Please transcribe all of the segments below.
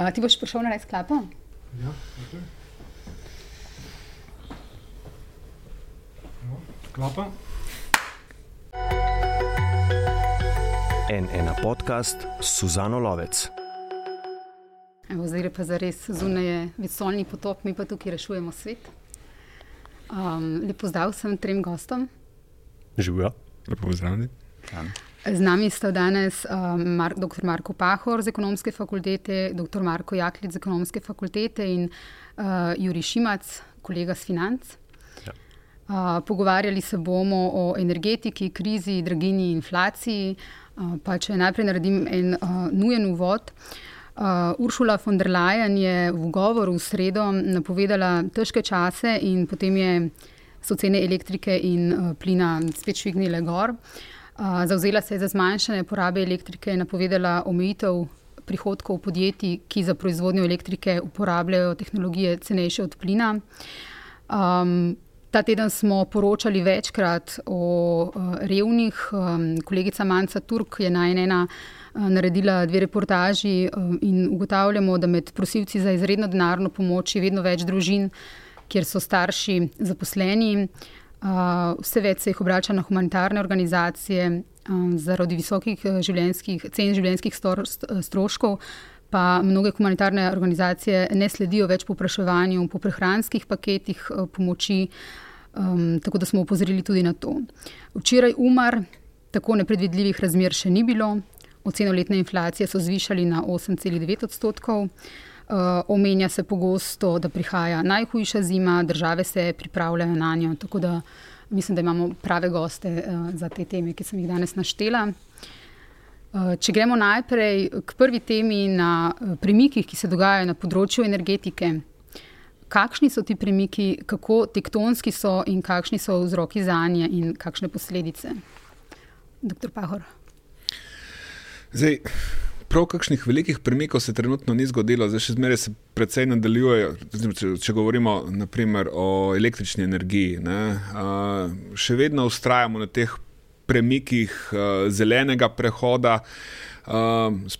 Uh, ti boš prišel na res klapo? Ja, okay. no, klapa. En ena podcast Suzano Lovec. Evo, zdaj gre pa za res zunaj je vesoljni potop, mi pa tukaj rešujemo svet. Um, lepo zdrav vsem trem gostom. Živijo, lepo pozdravljeni. Z nami sta danes um, Mar dr. Marko Pahor z ekonomske fakultete, dr. Marko Jaklic z ekonomske fakultete in uh, Juri Šimac, kolega z financ. Ja. Uh, pogovarjali se bomo o energetiki, krizi, dragini, inflaciji. Uh, pa če najprej naredim en uh, nujen uvod. Uh, Uršula von der Leyen je v govoru v sredo napovedala težke čase, in potem je, so cene elektrike in uh, plina spet švignile gor. Uh, Zauzela se je za zmanjšanje porabe elektrike in napovedala omejitev prihodkov podjetij, ki za proizvodnjo elektrike uporabljajo tehnologije cenejše od plina. Um, ta teden smo poročali večkrat o uh, revnih. Um, kolegica Manca Turk je najnena uh, naredila dve reportaži um, in ugotavljamo, da med prosilci za izredno denarno pomoč je vedno več družin, kjer so starši zaposleni. Uh, vse več se jih obrača na humanitarne organizacije um, zaradi visokih življenjskih, cen življenjskih stroškov. Pa mnoge humanitarne organizacije ne sledijo več popraševanju po prehranskih paketih pomoči, um, tako da smo upozorili tudi na to. Včeraj umar, tako nepredvidljivih razmer še ni bilo, oceno letne inflacije so zvišali na 8,9 odstotkov. Uh, omenja se pogosto, da prihaja najhujša zima, države se pripravljajo na njo. Tako da mislim, da imamo prave goste uh, za te teme, ki sem jih danes naštela. Uh, če gremo najprej k prvi temi na premikih, ki se dogajajo na področju energetike. Kakšni so ti premiki, kako tektonski so in kakšni so vzroki za nje in kakšne posledice? Doktor Pahor. Zdaj, prav kakšnih velikih premikov se trenutno ni zgodilo, zdaj še zmeraj se precej nadaljujejo. Če, če govorimo naprimer, o električni energiji, ne, uh, še vedno ustrajamo na teh premikih uh, zelenega prehoda. Uh,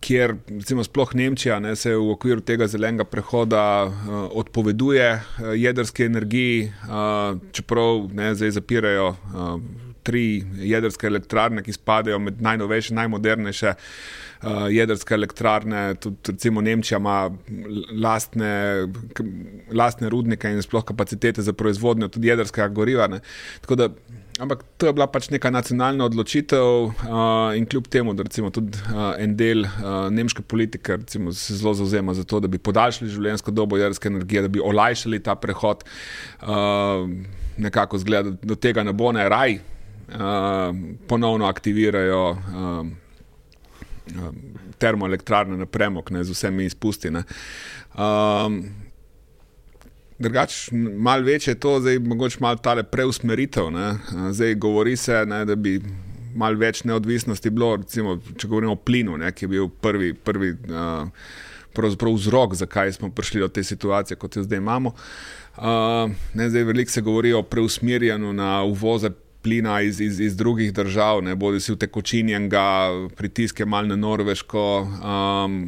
Ker recimo sploh Nemčija ne, se v okviru tega zelenega prehoda uh, odpoveduje uh, jedrski energiji, uh, čeprav ne, zdaj zapirajo uh, tri jedrske elektrarne, ki spadajo med najnovejše, najmodernejše uh, jedrske elektrarne. Tudi recimo Nemčija ima lastne, lastne rudnike in sploh kapacitete za proizvodnjo tudi jedrskega goriva. Da, ampak to je bila pač neka nacionalna odločitev uh, in kljub temu, da recimo tudi uh, en del uh, nemške politike recimo, se zelo zauzema za to, da bi podaljšali življenjsko dobo jedrske energije, da bi olajšali ta prehod. Uh, Nekako zgleda, da do tega ne bo ne raj, ponovno aktivirajo uh, termoelektrarne na premog, ne, z vsemi izpusti. Um, Drugač, malo večje je to, zdaj mogoče malo tale preusmeritev. Ne. Zdaj govori se, ne, da bi malo več neodvisnosti bilo, recimo, če govorimo o plinu, ne, ki je bil prvi, prvi uh, vzrok, zakaj smo prišli do te situacije, kot jo zdaj imamo. Uh, ne, zdaj veliko se govori o preusmerjanju na uvoze plina iz, iz, iz drugih držav, ne bodi si v tekočinjenega, pritiske malo na Norveško, um,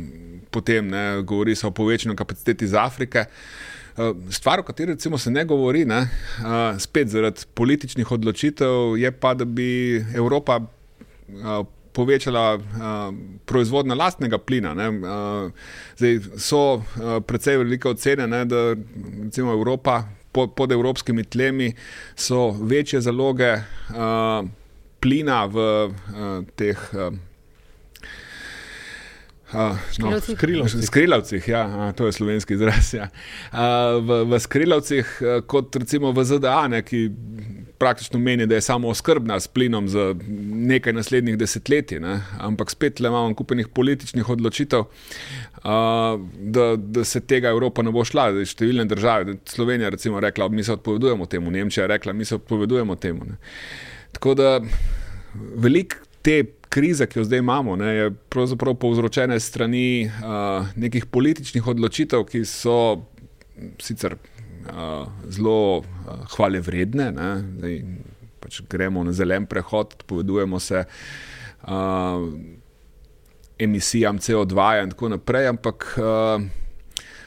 potem ne, govori se o povečanju kapaciteti iz Afrike. Uh, stvar, o kateri se ne govori, ne, uh, spet zaradi političnih odločitev, je pa, da bi Evropa uh, povečala uh, proizvodnjo lastnega plina. Uh, zdaj so uh, precej velike ocene, ne, da recimo Evropa pod, pod evropskimi tlemi so večje zaloge uh, plina v uh, teh. Uh, Uh, no, skrilavcih, ja, a, to je slovenski izraz. Ja. Uh, v, v skrilavcih, kot recimo v ZDA, ne, ki praktično meni, da je samo oskrbna s plinom za nekaj naslednjih desetletij, ne? ampak spet le imamo kupenih političnih odločitev, uh, da, da se tega Evropa ne bo šla. Številne države, Slovenija, recimo, rekla, mi se odpovedujemo temu, Nemčija rekla, mi se odpovedujemo temu. Ne? Tako da velik te. Kriza, ki jo zdaj imamo, ne, je pravzaprav povzročena strani uh, nekih političnih odločitev, ki so sicer uh, zelo uh, hvale vredne. Zdaj, pač gremo na zelen prehod, povedujemo se. Uh, emisijam CO2 in tako naprej, ampak uh,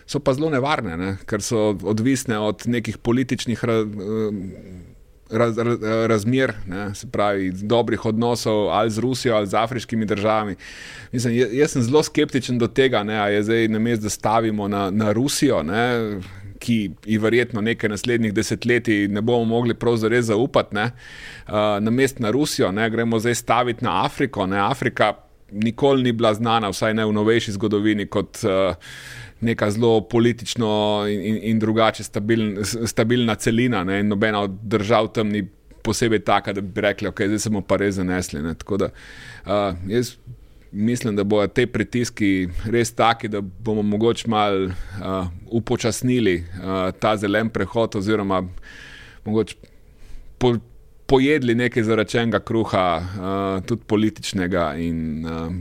so pa zelo nevarne, ne? ker so odvisne od nekih političnih. Uh, raz, raz, razmer, ne, se pravi, dobrih odnosov ali z Rusijo ali z afriškimi državami. Mislim, jaz, sem zelo skeptičen do tega, da je zdaj na mestu, da stavimo na, na Rusijo. Ne, Ki ji verjetno nekaj naslednjih desetletij ne bomo mogli prav zares zaupati, uh, na mest na Rusijo, ne, gremo zdaj staviti na Afriko. Ne. Afrika nikoli ni bila znana, vsaj ne v novejši zgodovini, kot uh, neka zelo politično in, in, drugače stabiln, stabilna celina. Ne? In nobena od držav tam ni posebej taka, da bi rekli, okay, zdaj smo pa res zanesli. Da, uh, jaz mislim, da bodo te pritiski res taki, da bomo mogoče malo uh, upočasnili uh, ta zelen prehod, oziroma mogoče po, pojedli nekaj zaračenega kruha, uh, tudi političnega. In, uh,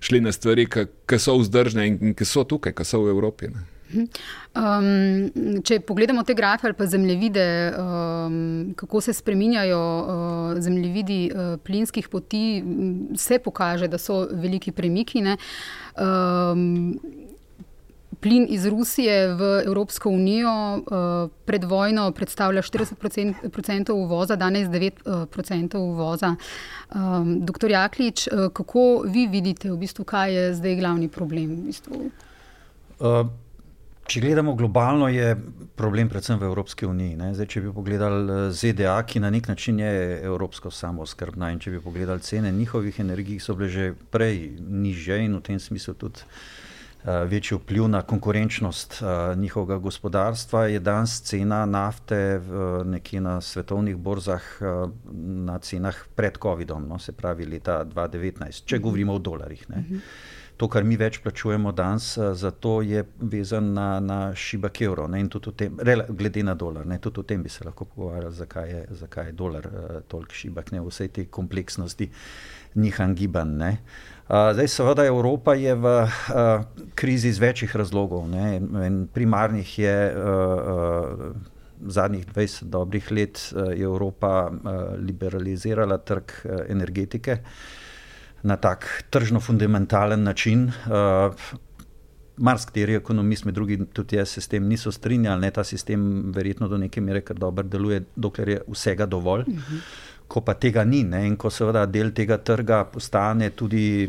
šli na stvari, ki so vzdržne in ki so tukaj, ki so v Evropi. Um, če pogledamo te grafe ali pa zemljevide, um, kako se spreminjajo uh, zemljevidi uh, plinskih poti, se pokaže, da so veliki premiki. Um, plin iz Rusije v Evropsko unijo uh, pred vojno predstavlja 40% uvoza, danes 9% uvoza. Um, doktor Jaklič, uh, kako vi vidite, v bistvu, kaj je zdaj glavni problem? V bistvu? uh, če gledamo globalno, je problem predvsem v Evropski uniji. Zdaj, če bi pogledali ZDA, ki na nek način je evropsko samozkrbna, in če bi pogledali cene njihovih energij, so bile že prej niže in v tem smislu tudi. Eh, večji vpliv na konkurenčnost uh, njihovega gospodarstva, je danes cena nafte v, nekje na svetovnih borzah uh, na cenah pred COVID-om, no, se pravi leta 2019, če govorimo o dolarjih. Ne. To, kar mi več plačujemo danes, za to je vezan na, na šibak evro. Ne, tem, glede na dolar, ne, tudi o tem bi se lahko pogovarjali, zakaj je, zakaj je dolar uh, toliko šibak, ne vse te kompleksnosti njihan gibanj. Zdaj, seveda, Evropa je v uh, krizi iz večjih razlogov. Primarnih je uh, zadnjih 20 dobrih let uh, Evropa uh, liberalizirala trg uh, energetike na tak tržno-fundamentalen način. Uh, Marsikateri ekonomist, med drugim tudi jaz, se s tem niso strinjali. Ne? Ta sistem verjetno do neke mere kar dobro deluje, dokler je vsega dovolj. Uh -huh ko pa tega ni ne, in ko seveda del tega trga postane tudi,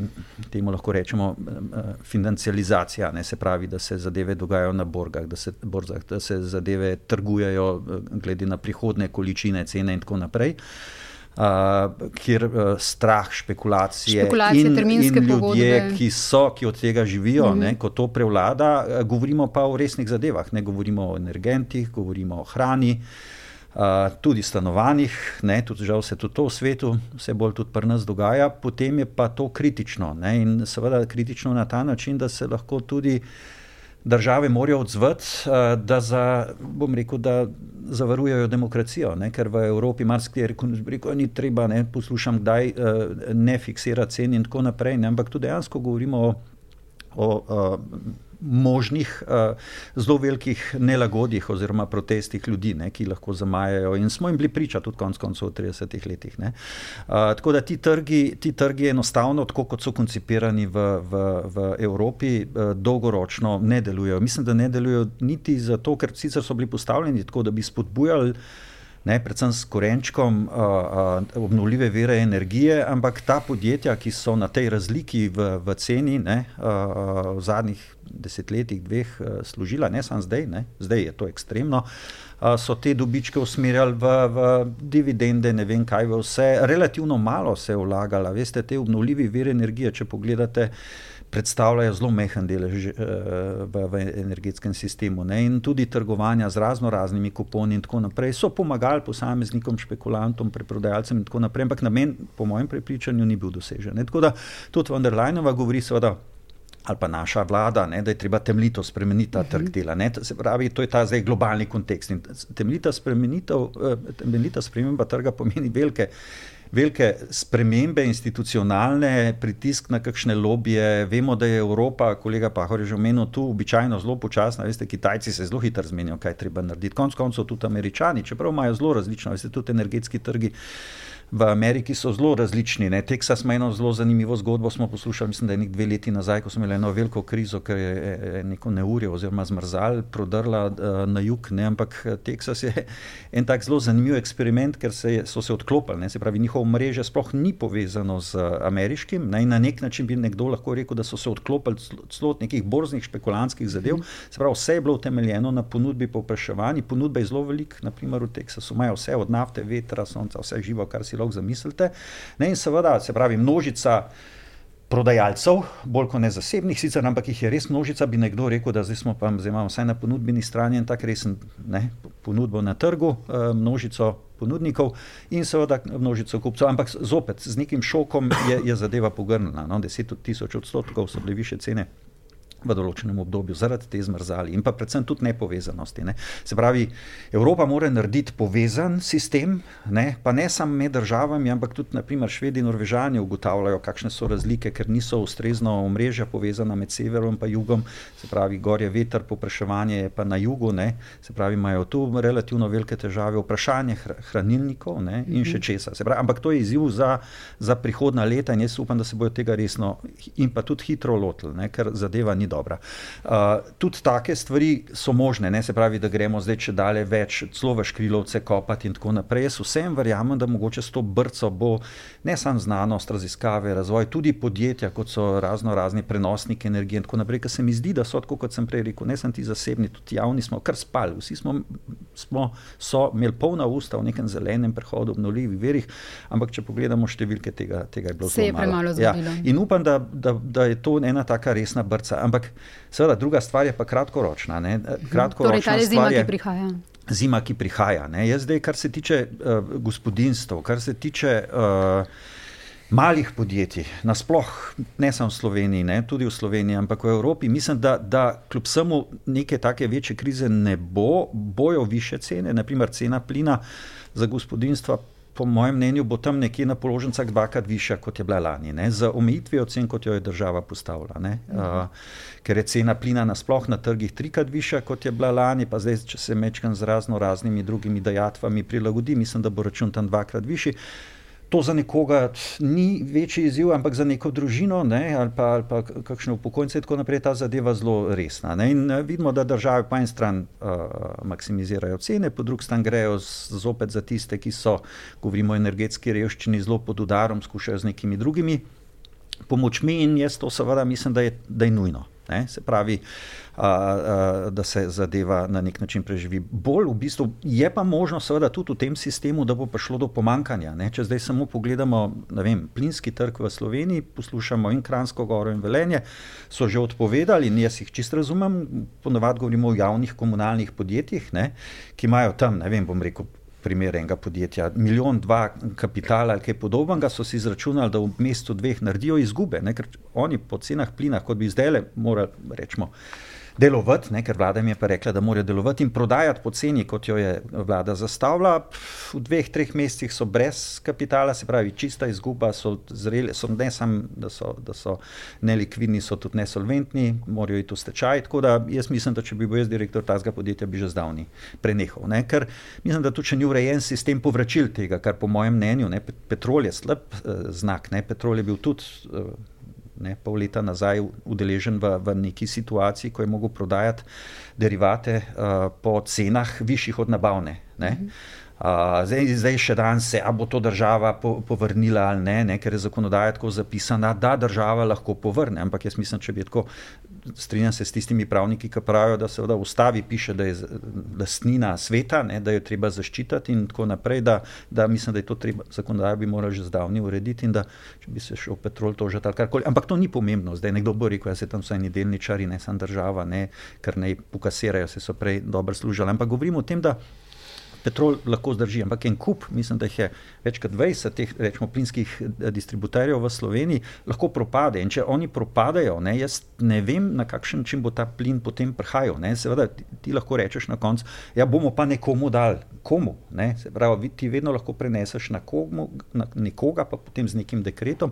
temu lahko rečemo, eh, financializacija, ne, se pravi, da se zadeve dogajajo na borgah, da se, borzah, da se zadeve trgujejo eh, glede na prihodne količine, cene in tako naprej. Uh, kjer uh, strah, špekulacije, špekulacije in, in ljudje, pogodbe. ki so, ki od tega živijo, mm -hmm. ne, ko to prevlada, uh, govorimo pa o resnih zadevah, ne govorimo o energentih, govorimo o hrani. Uh, tudi stanovanjih, ne, tudi žal se tudi to v svetu vse bolj tudi pri nas dogaja, potem je pa to kritično ne, in seveda kritično na ta način, da se lahko tudi države morajo odzvati, da, za, rekel, da zavarujejo demokracijo, ne, ker v Evropi marsikaj rekel, ni treba, ne, poslušam kdaj, ne fiksirati cen in tako naprej, ne, ampak tudi dejansko govorimo o, o možnih uh, zelo velikih nelagodjih oziroma protestih ljudi, ne, ki lahko zamajajo. In smo jim bili priča tudi konec koncev v 30 letih. Uh, tako da ti trgi, ti trgi enostavno, tako kot so koncipirani v, v, v Evropi, uh, dolgoročno ne delujejo. Mislim, da ne delujejo niti zato, ker sicer so bili postavljeni tako, da bi spodbujali ne, predvsem s korenčkom uh, uh, obnovljive vere energije, ampak ta podjetja, ki so na tej razliki v, v ceni ne, uh, v zadnjih desetletjih, dveh uh, služila, ne samo zdaj, ne, zdaj je to ekstremno. So te dobičke usmerjali v, v dividende, ne vem kaj, vse. Relativno malo se je vlagalo, veste, te obnovljive vire energije. Če pogledate, predstavljajo zelo mehen delež uh, v, v energetskem sistemu. Ne? In tudi trgovanja z razno raznimi kuponi in tako naprej so pomagali posameznikom, špekulantom, preprodajalcem in tako naprej, ampak namen, po mojem prepričanju, ni bil dosežen. Ne? Tako da tudi von der Leinova govori, seveda. Ali pa naša vlada, ne, da je treba temeljito spremeniti ta trg mhm. dela. Ne, to, pravi, to je ta zdaj globalni kontekst. Temeljita, eh, temeljita sprememba trga pomeni velike velike spremembe institucionalne, pritisk na kakšne lobije. Vemo, da je Evropa, kolega Pahor je že omenil, tu običajno zelo počasna. Veste, Kitajci se zelo hitro zmenijo, kaj treba narediti. Konec koncev tudi američani, čeprav imajo zelo različno, veste, tudi energetski trgi. V Ameriki so zelo različni. Ne. Teksas ima eno zelo zanimivo zgodbo. Smo poslušali, mislim, da je nekaj dve leti nazaj, ko smo imeli eno veliko krizo, ker je neko neurje oziroma zmrzal, prodrla uh, na jug. Ne. Ampak Teksas je en tak zelo zanimiv eksperiment, ker se je, so se odklopili. Ne. Se pravi, njihovo mreže sploh ni povezano z ameriškim. Ne. Na nek način bi nekdo lahko rekel, da so se odklopili celo od nekih borznih špekulantskih zadev. Se pravi, vse je bilo utemeljeno na ponudbi in povpraševanju. Ponudba je zelo velika, naprimer v Teksasu imajo vse od nafte, vetra, sonca, vse živo, kar si lahko zamislite. Ne, in seveda, se pravi, množica. Prodajalcev, bolj kot ne zasebnih, sicer, ampak jih je res množica, bi nekdo rekel, da zdaj smo pa zdaj imamo vsaj na ponudbeni strani en tak resen ne, ponudbo na trgu, eh, množico ponudnikov in seveda množico kupcev. Ampak zopet z nekim šokom je, je zadeva pogrnila. No, 10 tisoč odstotkov so bile više cene v določenem obdobju, zaradi te zmrzali in pa predvsem tudi nepovezanosti. Ne. Se pravi, Evropa mora narediti povezan sistem, ne, pa ne samo med državami, ampak tudi, naprimer, Švedi in Norvežani ugotavljajo, kakšne so razlike, ker niso ustrezno omrežja povezana med severom in jugom, se pravi, gor je veter, popraševanje je pa na jugu, ne. se pravi, imajo tu relativno velike težave, vprašanje hranilnikov ne, in še mhm. česa. Pravi, ampak to je izziv za, za prihodna leta in jaz upam, da se bodo tega resno in pa tudi hitro lotili, ne, ker zadeva ni dobra. Uh, tudi take stvari so možne, ne se pravi, da gremo zdaj če dalje več, celo v škrilovce kopati in tako naprej. Jaz vsem verjamem, da mogoče s to brco bo ne samo znanost, raziskave, razvoj, tudi podjetja, kot so razno razni prenosniki energije in tako naprej, ker se mi zdi, da so, tako kot sem prej rekel, ne samo ti zasebni, tudi javni smo kar spali. Vsi smo, smo so imeli polna usta v nekem zelenem prehodu, obnovljivih verih, ampak če pogledamo številke, tega, tega je bilo zelo malo. Ja. In upam, da, da, da je to ena taka resna brca. Ampak Ampak, seveda, druga stvar je pa kratkoročna. Ne? Mhm. kratkoročna torej, ta zima, ki prihaja. Zima, ki prihaja. Ne? Jaz zdaj, kar se tiče uh, gospodinstv, kar se tiče. Uh, Malih podjetij, nasplošno, ne samo v Sloveniji, ne, tudi v Sloveniji, ampak v Evropi, mislim, da, da kljub vsemu neke take večje krize ne bo, bojo više cene, naprimer cena plina za gospodinstva po mojem mnenju, bo tam nekje na položnicah dvakrat višja, kot je bila lani, ne? z omejitvijo cen, kot jo je država postavila. Uh, ker je cena plina nasplošno na trgih trikrat višja, kot je bila lani, pa zdaj, če se mečkam z razno raznimi drugimi dajatvami prilagodi, mislim, da bo račun tam dvakrat višji to za nekoga ni večji izziv, ampak za neko družino ne, ali pa, ali pa kakšne upokojence, tako naprej, ta zadeva zelo resna. Ne. In eh, vidimo, da države po eni strani uh, maksimizirajo cene, po drugi strani grejo zopet za tiste, ki so, govorimo o energetski revščini, zelo pod udarom, skušajo z nekimi drugimi pomočmi in jaz to seveda mislim, da je, da je nujno. Ne? Se pravi, a, a, da se zadeva na nek način preživi. Bolj v bistvu je pa možno, seveda, tudi v tem sistemu, da bo prišlo do pomankanja. Ne? Če zdaj samo pogledamo vem, plinski trg v Sloveniji, poslušamo in Kransko goro in Velenje, so že odpovedali in jaz jih čist razumem. Ponovadi govorimo o javnih komunalnih podjetjih, ne? ki imajo tam, ne vem, bom rekel primer enega podjetja, milijon, dva kapitala ali kaj podobnega, so si izračunali, da v mestu dveh naredijo izgube, ne, ker oni po cenah plina, kot bi zdaj le morali, rečemo, delovati, ne, ker vlada jim je pa rekla, da morajo delovati in prodajati po ceni, kot jo je vlada zastavila. V dveh, treh mesecih so brez kapitala, se pravi, čista izguba, so zreli, so ne samo, da so, da so nelikvidni, so tudi nesolventni, morajo iti v stečaj. Tako da jaz mislim, da če bi bil jaz direktor tazga podjetja, bi že zdavni prenehal. Ne, ker mislim, da tu še ni urejen sistem povračil tega, kar po mojem mnenju, ne, petrol je slab eh, znak, ne, petrol je bil tudi. Eh, ne, pol leta nazaj udeležen v, v neki situaciji, ko je mogel prodajati derivate uh, po cenah višjih od nabavne. Ne. Mhm. Uh, zdaj, zdaj še danes se, ali bo to država po, povrnila ali ne, ne, ker je zakonodaja tako zapisana, da država lahko povrne. Ampak jaz mislim, če bi tako strinjal se s tistimi pravniki, ki pravijo, da se v ustavi piše, da je lastnina sveta, ne, da jo treba zaščititi in tako naprej, da, da mislim, da je to treba, zakonodaja bi morala že zdavni urediti in da če bi se šel petrol tožiti ali karkoli. Ampak to ni pomembno, zdaj nekdo bo rekel, da ja, se tam so eni delničari, ne samo država, ne, ker ne pokasirajo, se so prej dobro služili. Ampak govorimo o tem, da petrol lahko zdrži, ampak en kup, mislim, da jih je več kot 20 teh rečemo, plinskih eh, distributerjev v Sloveniji, lahko propade. In če oni propadajo, ne, jaz ne vem, na kakšen način bo ta plin potem prihajal. Ne. Seveda ti, ti lahko rečeš na koncu, ja bomo pa nekomu dali komu. Ne? Se pravi, ti vedno lahko preneseš na, komu, na nekoga, pa potem z nekim dekretom.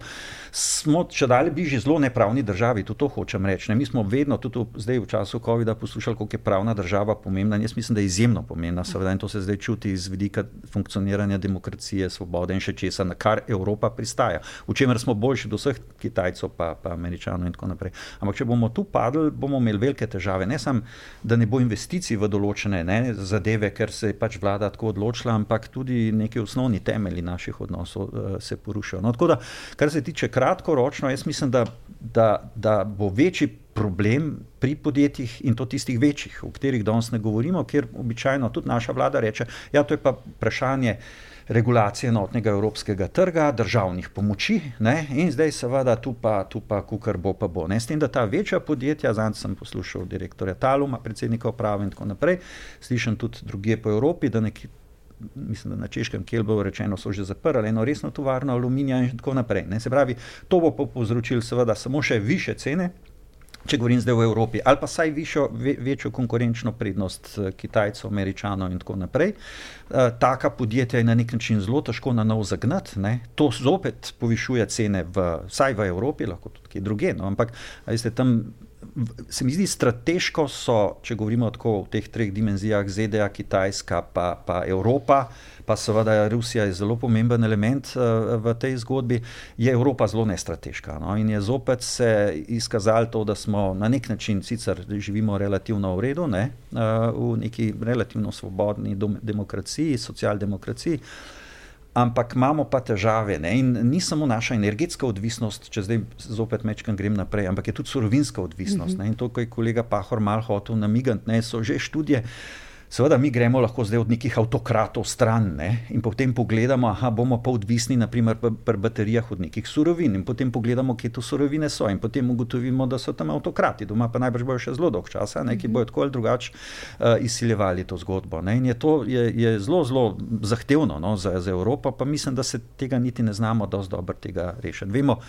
Smo če dalje bližje zelo nepravni državi, tudi to hočem reči. Ne? Mi smo vedno, tudi zdaj v času COVID-a, poslušali, koliko je pravna država pomembna. Jaz mislim, da je izjemno pomembna, seveda, in to se zdaj čuti iz vidika funkcioniranja demokracije, svobode in še česa, na kar Evropa pristaja. V čemer smo boljši od vseh Kitajcev, pa, pa Američanov in tako naprej. Ampak če bomo tu padli, bomo imeli velike težave. Ne samo, da ne bo investicij v določene ne, zadeve, ker se je pač vlada tako odločila, ampak tudi neki osnovni temelji naših odnosov uh, se porušijo. No, tako da, kar se tiče kratkoročno, jaz mislim, da, da, da bo večji. Problem pri podjetjih in to tistih večjih, o katerih danes ne govorimo, ker običajno tudi naša vlada reče, da ja, je to pa vprašanje regulacije enotnega evropskega trga, državnih pomoči ne? in zdaj seveda tu pa, tu pa kukar bo pa bo. Ne? S tem, da ta večja podjetja, zanj sem poslušal direktorja Taluma, predsednika uprave in tako naprej, slišim tudi druge po Evropi, da neki, mislim, da na češkem, bo rečeno, so že zaprli eno resno tovarno aluminija in tako naprej. Ne? Se pravi, to bo povzročilo seveda samo še više cene, če govorim zdaj v Evropi, ali pa vsaj višjo, ve, večjo konkurenčno prednost eh, Kitajcev, Američanov in tako naprej. E, taka podjetja je na nek način zelo težko na novo zagnati. Ne. To zopet povišuje cene, v, vsaj v Evropi, lahko tudi kje druge. No. Ampak, veste, tam se mi zdi strateško, so, če govorimo tako v teh treh dimenzijah, ZDA, Kitajska, pa, pa Evropa pa seveda Rusija je zelo pomemben element uh, v tej zgodbi, je Evropa zelo nestrateška. No? In je zopet se izkazalo to, da smo na nek način sicer živimo relativno v redu, ne? uh, v neki relativno svobodni demokraciji, socialdemokraciji. Ampak imamo pa težave. Ne? In ni samo naša energetska odvisnost, če zdaj zopet mečkam grem naprej, ampak je tudi surovinska odvisnost. Mm -hmm. In to, kar je kolega Pahor malo hotel namigati, so že študije. Seveda, mi gremo lahko zdaj od nekih avtokratov stran ne? in potem pogledamo, da bomo pa odvisni, naprimer, pri baterijah od nekih surovin. In potem pogledamo, kje to surovine so, in potem ugotovimo, da so tam avtokrati. Doma pa najbrž bojo še zelo dolg čas, ki mhm. bojo tako ali drugače uh, izsiljevali to zgodbo. Ne? In je to je, je zelo, zelo zahtevno no? za, za Evropo, pa mislim, da se tega niti ne znamo dosti dobro rešiti. Vemo,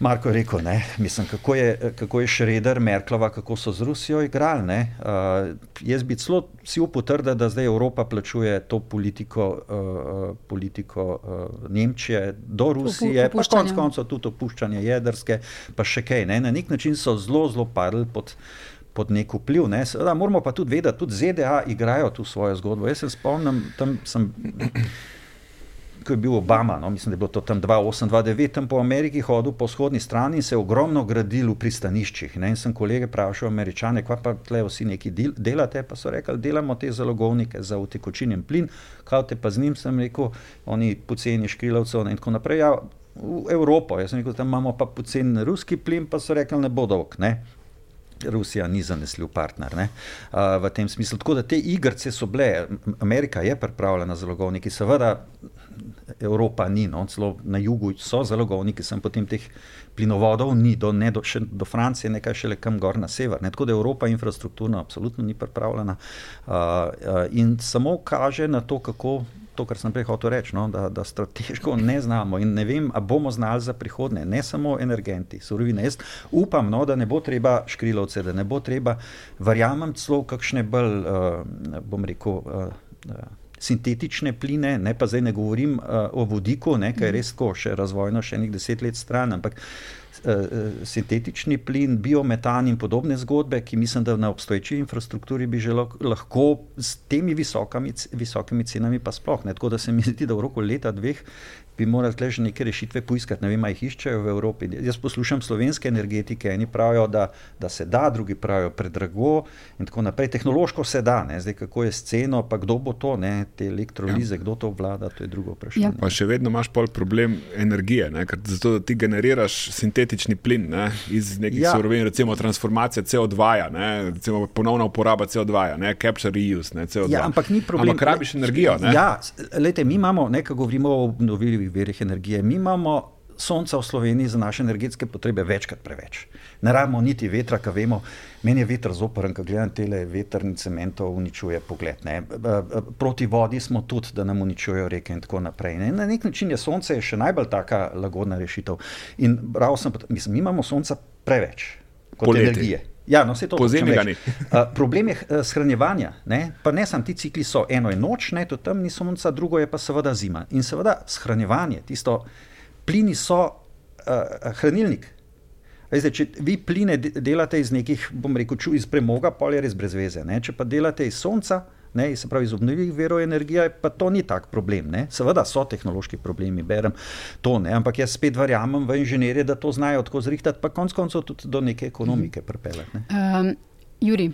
Marko je rekel, ne, mislim, kako, je, kako je Šreder, Merklova, kako so z Rusijo igrali. Uh, jaz bi celo si upotrdil, da zdaj Evropa plačuje to politiko, uh, politiko uh, Nemčije do Rusije, pa konec koncev tudi opuščanje jedrske, pa še kaj. Ne. Na nek način so zelo, zelo padli pod, pod nek vpliv. Ne. Seveda, moramo pa tudi vedeti, tudi ZDA igrajo tu svojo zgodbo. Jaz se spomnim, tam sem ko je bil Obama, no, mislim, da je bilo to tam 2008-2009, tam po Ameriki hodil po vzhodni strani in se je ogromno gradil v pristaniščih. Ne, in sem kolege vprašal, američane, kva pa tle vsi neki del, delate, pa so rekli, delamo te zalogovnike za utekočinjen plin, kaj te pa z njim, sem rekel, oni poceni škrilavcev in tako naprej. Ja, v Evropo, jaz sem rekel, tam imamo pa poceni ruski plin, pa so rekli, ne bo dolg. Rusija ni zanesljiv partner ne, v tem smislu. Tako da te igrice so bile, Amerika je pripravljena za zalogovniki, seveda Evropa ni, no, celo na jugu so zalogovniki, sem potem teh plinovodov ni, do, ne, do, še, do Francije, nekaj šele kam gor na sever. Ne. Tako da Evropa infrastrukturno absolutno ni pripravljena uh, uh, in samo kaže na to, kako to, kar sem prej hotel reči, no, da, da strateško ne znamo in ne vem, ali bomo znali za prihodnje, ne samo energenti, surovine. Jaz upam, no, da ne bo treba škrilovce, da ne bo treba, verjamem, celo kakšne bolj, uh, bom rekel, uh, uh, sintetične pline, ne pa zdaj ne govorim uh, o vodiku, nekaj res tako, še razvojno, še nekaj deset let stran, ampak sintetični plin, biometan in podobne zgodbe, ki mislim, da na obstoječi infrastrukturi bi že lahko s temi visokami, visokimi cenami pa sploh ne. Tako da se mi zdi, da v roku leta, dveh bi morali tle že neke rešitve poiskati. Ne vem, ali jih iščejo v Evropi. Jaz poslušam slovenske energetike, eni pravijo, da, da se da, drugi pravijo, predrago in tako naprej. Tehnološko se da, ne? zdaj kako je s ceno, pa kdo bo to, ne? te elektrolize, ja. kdo to vlada, to je drugo vprašanje. Ja. Pa še vedno imaš pol problem energije, ne? ker zato, ti generiraš sintetični plin ne? iz nekih ja. surovin, recimo transformacija CO2, ne? recimo ponovna uporaba CO2, ne? capture reuse, ne? CO2. Ja, ampak ni problem. Ampak rabiš energijo. Ne? Ja, lejte, mi imamo, nekaj govorimo o obnovljivih obnovljivih verih energije. Mi imamo sonca v Sloveniji za naše energetske potrebe večkrat preveč. Ne rabimo niti vetra, ki vemo, meni je veter zoporen, ko gledam te vetrne cemente, uničuje pogled. Ne. Proti vodi smo tudi, da nam uničujejo reke in tako naprej. Ne. Na nek način je sonce je še najbolj taka lagodna rešitev. In prav sem, mislim, mi imamo sonca preveč. kot Poleti. energije. Ja, no, to Pozimi hočem ga reči. Uh, problem je uh, shranjevanja. Ne? Pa ne samo ti cikli so, eno je noč, ne, to tam ni sonca, drugo je pa seveda zima. In seveda shranjevanje, tisto plini so uh, hranilnik. Veste, če vi pline de- delate iz nekih, bom rekel, ču, iz premoga, pol je res brez veze. Ne? Če pa delate iz sonca, ne, se pravi iz obnovljivih verov energije, pa to ni tak problem. Ne? Seveda so tehnološki problemi, berem to, ne? ampak jaz spet verjamem v inženirje, da to znajo tako zrihtati, pa konc koncev tudi do neke ekonomike pripeljati. ne. Um, Juri,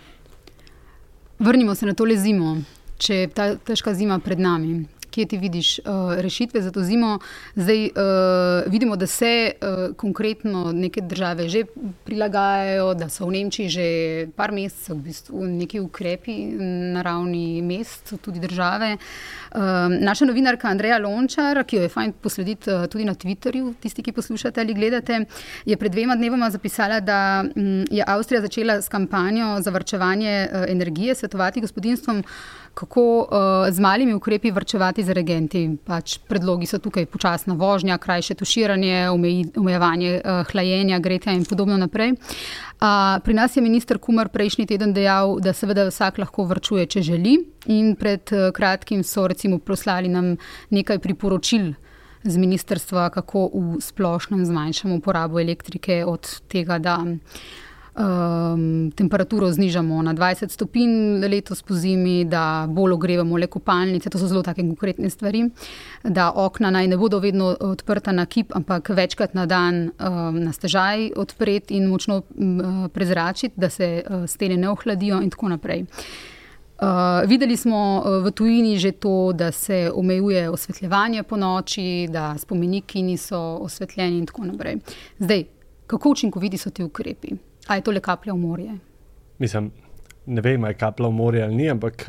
vrnimo se na tole zimo. Če je ta težka zima pred nami, kje ti vidiš uh, rešitve za to zimo? Zdaj uh, vidimo, da se uh, konkretno neke države že prilagajajo, da so v Nemčiji že par mesecev v bistvu neki ukrepi na ravni mest, tudi države. Um, naša novinarka Andreja Lončar, ki jo je fajn poslediti uh, tudi na Twitterju, tisti, ki poslušate ali gledate, je pred dvema dnevoma zapisala, da um, je Avstrija začela s kampanjo za vrčevanje uh, energije, svetovati gospodinstvom, kako uh, z malimi ukrepi vrčevati z regenti. Pač predlogi so tukaj počasna vožnja, krajše tuširanje, omejevanje uh, hlajenja, gretja in podobno naprej. Uh, pri nas je minister Kumar prejšnji teden dejal, da seveda vsak lahko vrčuje, če želi. In pred uh, kratkim so recimo proslali nam nekaj priporočil z ministrstva, kako v splošnem zmanjšamo porabo elektrike od tega, da um, temperaturo znižamo na 20 stopinj letos po zimi, da bolj ogrevamo le kopalnice, to so zelo take konkretne stvari, da okna naj ne bodo vedno odprta na kip, ampak večkrat na dan um, na stežaj odpreti in močno um, prezračiti, da se uh, stene ne ohladijo in tako naprej. Uh, videli smo uh, v tujini že to, da se omejuje osvetljevanje po noči, da spomeniki niso osvetljeni in tako naprej. Zdaj, kako učinkoviti so ti ukrepi? A je to le kaplja v morje? Mislim, ne vem, ali je kaplja v morje ali ni, ampak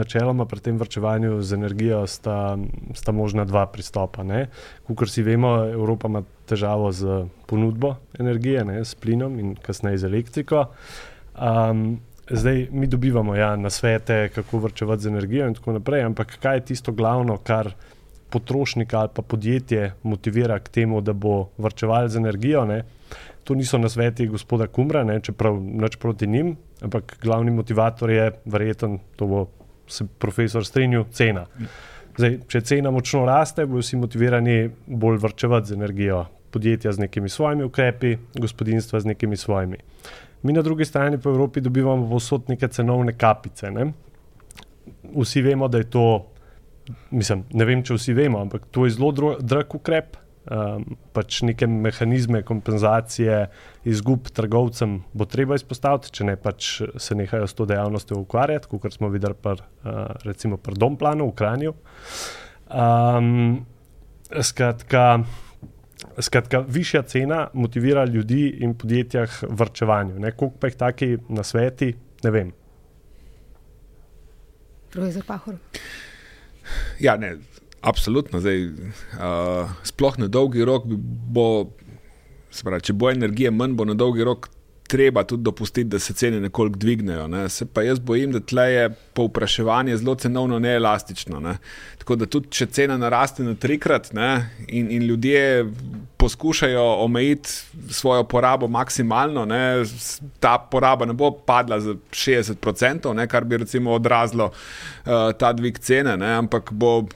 načeloma pri tem vrčevanju z energijo sta, sta možna dva pristopa. Kot si vemo, Evropa ima težavo z ponudbo energije, ne, s plinom in kasneje z elektriko. Um, zdaj mi dobivamo ja, na svete, kako vrčevati z energijo in tako naprej, ampak kaj je tisto glavno, kar potrošnika ali pa podjetje motivira k temu, da bo vrčeval z energijo? Ne? To niso nasveti gospoda Kumra, ne, čeprav nič proti njim, ampak glavni motivator je verjeten, to bo se profesor strinjal, cena. Zdaj, če cena močno raste, bodo vsi motivirani bolj vrčevati z energijo. Podjetja z nekimi svojimi ukrepi, gospodinstva z nekimi svojimi. Mi na drugi strani po Evropi dobivamo povsod neke cenovne kapice. Ne? Vsi vemo, da je to, mislim, ne vem, če vsi vemo, ampak to je zelo drag ukrep. Um, pač neke mehanizme kompenzacije izgub trgovcem bo treba izpostaviti, če ne pač se nehajo s to dejavnostjo ukvarjati, kot smo videli pri uh, recimo pri Domplanu v Kranju. Um, skratka, skratka, višja cena motivira ljudi in podjetja k vrčevanju. Ne? Koliko pa jih taki na sveti, ne vem. Profesor Pahor. Ja, ne, absolutno. Zdaj, uh, sploh na dolgi rok bo, pravi, če bo energije manj, bo na dolgi rok treba tudi dopustiti, da se cene nekoliko dvignejo. Ne. Se pa jaz bojim, da tle je povpraševanje zelo cenovno neelastično. Ne. Tako da tudi, če cena naraste na trikrat ne, in, in ljudje poskušajo omejiti svojo porabo maksimalno, ne, ta poraba ne bo padla za 60%, ne, kar bi recimo odrazilo uh, ta dvig cene, ne, ampak bo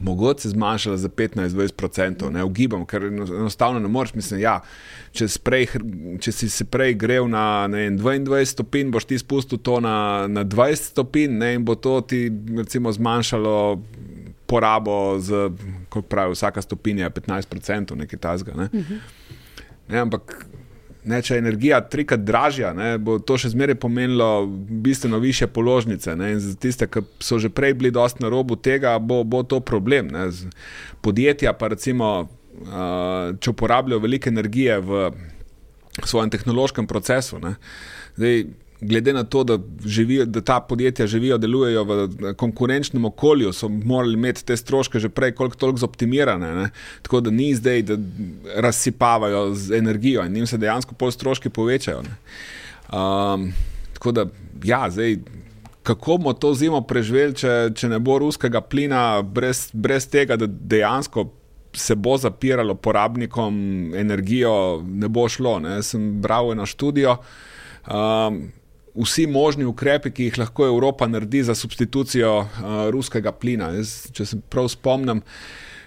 mogoče zmanjšala za 15-20%, ne ugibam, ker eno- enostavno ne moreš. Mislim, ja, če, sprej, če si se prej grev na ne vem, 22 stopinj, boš ti spustil to na, na 20 stopinj ne, in bo to ti recimo zmanjšalo porabo z, kot pravi, vsaka stopinja je 15%, nekaj tasga. Ne. Ne, ampak ne, če je energija trikrat dražja, ne, bo to še zmeraj pomenilo bistveno više položnice. Ne, in za tiste, ki so že prej bili dosti na robu tega, bo, bo to problem. Ne. Podjetja pa recimo, uh, če uporabljajo veliko energije v svojem tehnološkem procesu. Ne. Zdaj, glede na to, da, živijo, da ta podjetja živijo, delujejo v konkurenčnem okolju, so morali imeti te stroške že prej, koliko toliko zoptimirane. Ne? Tako da ni zdaj, da razsipavajo z energijo in jim se dejansko pol stroški povečajo. Ne? Um, tako da, ja, zdaj. Kako bomo to zimo preživeli, če, če ne bo ruskega plina, brez, brez tega, da dejansko se bo zapiralo porabnikom energijo, ne bo šlo. Ne. Sem bral eno študijo. Um, vsi možni ukrepi, ki jih lahko Evropa naredi za substitucijo uh, ruskega plina. Jaz, če se prav spomnim,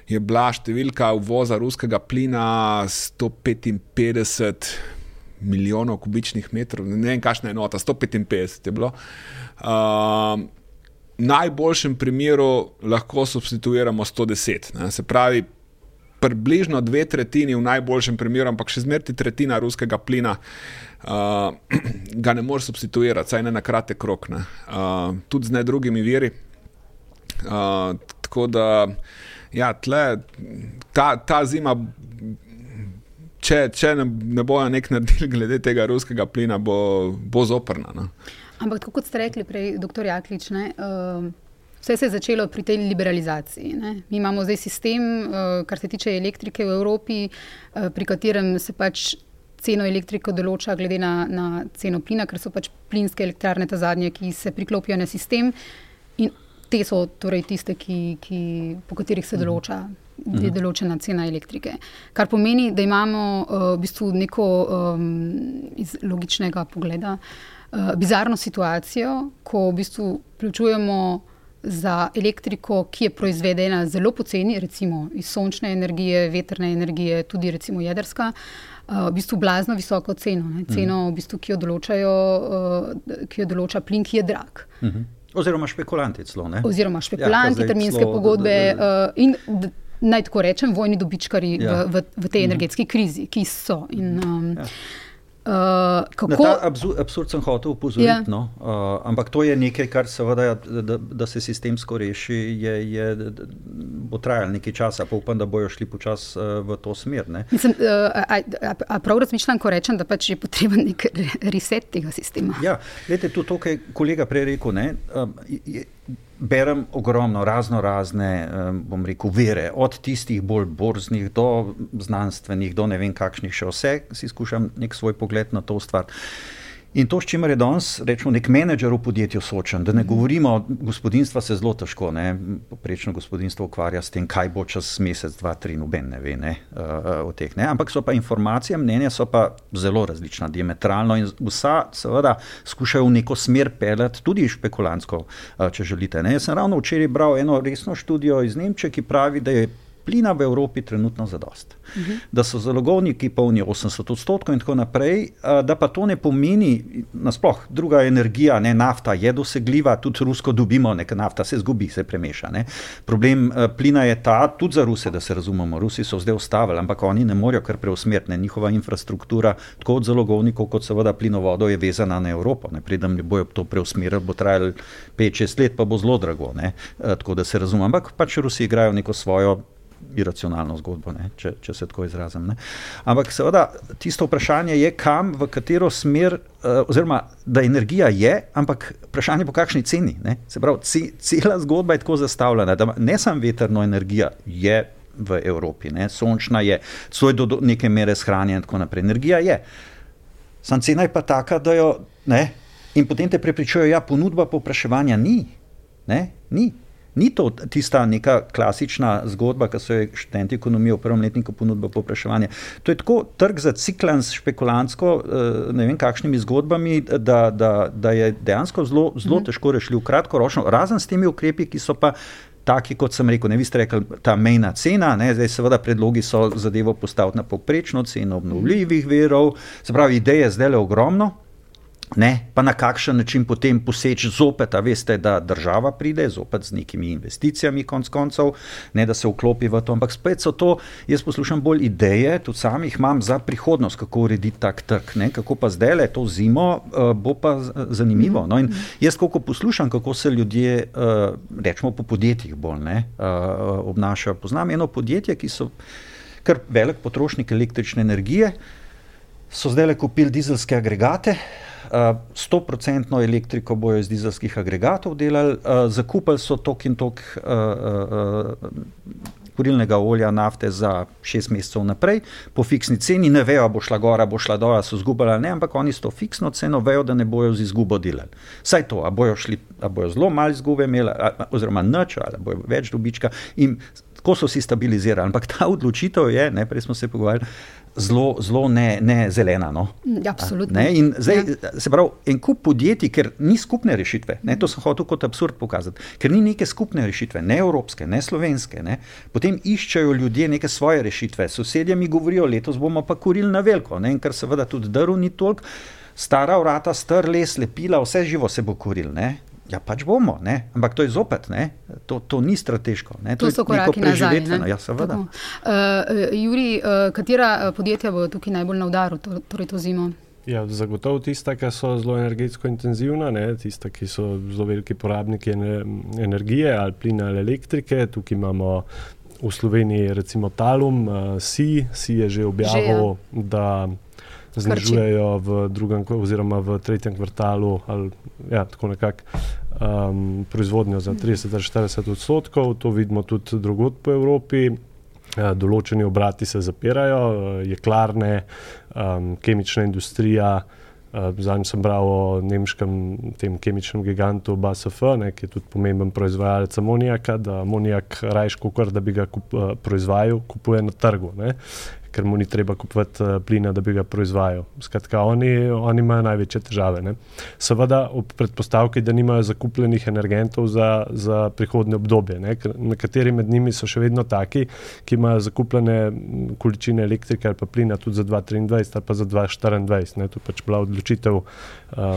je bila številka uvoza ruskega plina 155 milijonov kubičnih metrov, ne vem, kakšna je nota, 155 je bilo. Uh, v najboljšem primeru lahko substituiramo 110. Ne? Se pravi, približno dve tretjini v najboljšem primeru, ampak še zmerti tretjina ruskega plina. Uh, ga ne moreš substituirati, saj ne na kratek rok, ne. Uh, tudi z ne drugimi viri. Uh, tako da, ja, tle, ta, ta zima, če, če ne, ne bojo nek naredili glede tega ruskega plina, bo, bo zoprna. Ne. Ampak, kot ste rekli prej, doktor Jaklič, ne, uh, vse se je začelo pri tej liberalizaciji. Ne. Mi imamo zdaj sistem, uh, kar se tiče elektrike v Evropi, uh, pri katerem se pač ceno elektrike določa glede na, na ceno plina, ker so pač plinske elektrarne ta zadnje, ki se priklopijo na sistem. In te so torej tiste, ki, ki, po katerih se mhm. določa. Je mhm. določena cena elektrike. Kar pomeni, da imamo uh, v bistvu neko um, iz logičnega pogleda uh, bizarno situacijo, ko v bistvu plačujemo za elektriko, ki je proizvedena zelo poceni, recimo iz sončne energije, vetrne energije, tudi recimo jedrska, uh, v bistvu blazno visoko ceno, ne? ceno, v bistvu, ki, jo določajo, uh, ki jo določa plin, ki je drag. Uh mhm. -huh. Oziroma špekulanti celo. Ne? Oziroma špekulanti, ja, terminske celo, pogodbe da, da, da. Uh, in naj tako rečem, vojni dobičkari ja. v, v, v tej mhm. energetski krizi, ki so. In, um, ja. Uh, kako... Na ta absurd sem hotel upozoriti, yeah. Ja. no? uh, ampak to je nekaj, kar seveda, da, da se sistemsko reši, je, je, bo trajalo nekaj časa, pa upam, da bojo šli počasi uh, v to smer. Mislim, uh, a, a, a prav razmišljam, ko rečem, da pač je potreben nek reset tega sistema. Ja, gledajte, tudi to, kar je kolega prej rekel. Ne, um, je, berem ogromno razno razne, bom rekel, vere, od tistih bolj borznih do znanstvenih, do ne vem kakšnih še vse, si skušam nek svoj pogled na to stvar. In to, s čimer je danes, rečemo, nek menedžer v podjetju soočen, da ne govorimo, gospodinstva se zelo težko, ne, poprečno gospodinstvo ukvarja s tem, kaj bo čez mesec, dva, tri, noben ne ve ne, uh, o teh. Ne. Ampak so pa informacije, mnenja so pa zelo različna, diametralno in vsa seveda skušajo v neko smer pelet, tudi špekulantsko, uh, če želite. Ne. Jaz sem ravno včeraj bral eno resno študijo iz Nemčije, ki pravi, da je plina v Evropi trenutno zadost. Uh mhm. -huh. Da so zalogovniki polni 80 odstotkov in tako naprej, da pa to ne pomeni, nasploh druga energija, ne nafta, je dosegljiva, tudi rusko dobimo, neka nafta se zgubi, se premeša. Ne. Problem plina je ta, tudi za Ruse, da se razumemo, Rusi so zdaj ustavili, ampak oni ne morejo kar preusmeriti, njihova infrastruktura, tako od zalogovnikov, kot seveda plinovodov, je vezana na Evropo. Ne. Predem ne bojo to preusmerili, bo trajalo 5-6 let, pa bo zelo drago. Ne. Tako da se razumem, ampak pač Rusi igrajo neko svojo iracionalno zgodbo, če, če se tako izrazim. Ne. Ampak seveda tisto vprašanje je, kam, v katero smer, uh, oziroma da energija je, ampak vprašanje po kakšni ceni. Ne. Se pravi, ce, cela zgodba je tako zastavljena, da ne samo veterna energija je v Evropi, ne. sončna je, svoj do, do neke mere shranjena in tako naprej. Energija je. Sam cena je pa taka, da jo ne. In potem te prepričujejo, da ja, ponudba popraševanja ni. Ne, ni. Ni to tista neka klasična zgodba, ki so jo študenti ekonomije v prvem letniku ponudili popraševanje. To je tako trg za ciklan s špekulantsko, eh, ne vem kakšnimi zgodbami, da, da, da je dejansko zelo, zelo mhm. težko rešljiv kratkoročno, razen s temi ukrepi, ki so pa. Taki, kot sem rekel, ne vi ste rekli, ta mejna cena, ne, zdaj seveda predlogi so zadevo postaviti na poprečno ceno obnovljivih verov, se pravi, ideje zdaj le ogromno, Ne, pa na kakšen način potem poseči zopet, a veste, da država pride zopet z nekimi investicijami, konc koncev, ne da se vklopi v to. Ampak spet so to, jaz poslušam bolj ideje, tudi sam jih imam za prihodnost, kako urediti tak trg, ne, kako pa zdaj le to zimo, uh, bo pa zanimivo. No, in jaz, ko poslušam, kako se ljudje, uh, rečemo po podjetjih, bolj ne, uh, obnašajo. Poznam eno podjetje, ki so kar velik potrošnik električne energije, so zdaj le kupili dizelske agregate. 100% uh, elektriko bojo iz dizelskih agregatov delali, uh, zakupili so tok in tok uh, uh, kurilnega olja, nafte za šest mesecev naprej, po fiksni ceni, ne vejo, bo šla gora, bo šla dol, so zgubili, ne, ampak oni s to fiksno ceno vejo, da ne bojo z izgubo delali. Saj to, a bojo, šli, a bojo zelo malo izgube imeli, oziroma nič, ali bojo več dobička. In tako so si stabilizirali. Ampak ta odločitev je, ne, prej smo se pogovarjali zelo, zelo ne, ne zelena. No? Ja, absolutno. Zdaj, ja. Se pravi, en kup podjetij, ker ni skupne rešitve, ne, to sem hotel kot absurd pokazati, ker ni neke skupne rešitve, ne evropske, ne slovenske. Ne, potem iščejo ljudje neke svoje rešitve. Sosedje mi govorijo, letos bomo pa kurili na veliko, ne, in ker seveda tudi drv ni toliko. Stara vrata, star les, lepila, vse živo se bo kuril. Ne? Ja, pač bomo, ne? ampak to je zopet, to, to ni strateško. Ne? To, to so koraki nazaj. Ne? Ja, seveda. Uh, Juri, uh, katera podjetja bo tukaj najbolj na udaru, to, torej to zimo? Ja, zagotovo tista, ki so zelo energetsko intenzivna, ne? tista, ki so zelo veliki porabniki energije ali plina ali elektrike. Tukaj imamo v Sloveniji recimo Talum, uh, SI, SI je že objavil, že, ja. da znižujejo v drugem oziroma v tretjem kvartalu ali ja, tako nekako um, proizvodnjo za 30-40 odstotkov. To vidimo tudi drugot po Evropi. Uh, določeni obrati se zapirajo, jeklarne, um, kemična industrija. Uh, Zadnji sem bral o nemškem kemičnem gigantu BASF, ne, ki je tudi pomemben proizvajalec amonijaka, da amonijak rajš, kot da bi ga kup, uh, proizvajal, kupuje na trgu. Ne ker mu ni treba kupovati uh, plina, da bi ga proizvajal. Skratka, oni, oni imajo največje težave. Ne? Seveda, ob predpostavki, da nimajo zakupljenih energentov za, za prihodne obdobje. Nekateri med njimi so še vedno taki, ki imajo zakupljene količine elektrike ali pa plina tudi za 2023 ali pa za 2024. To je pač bila odločitev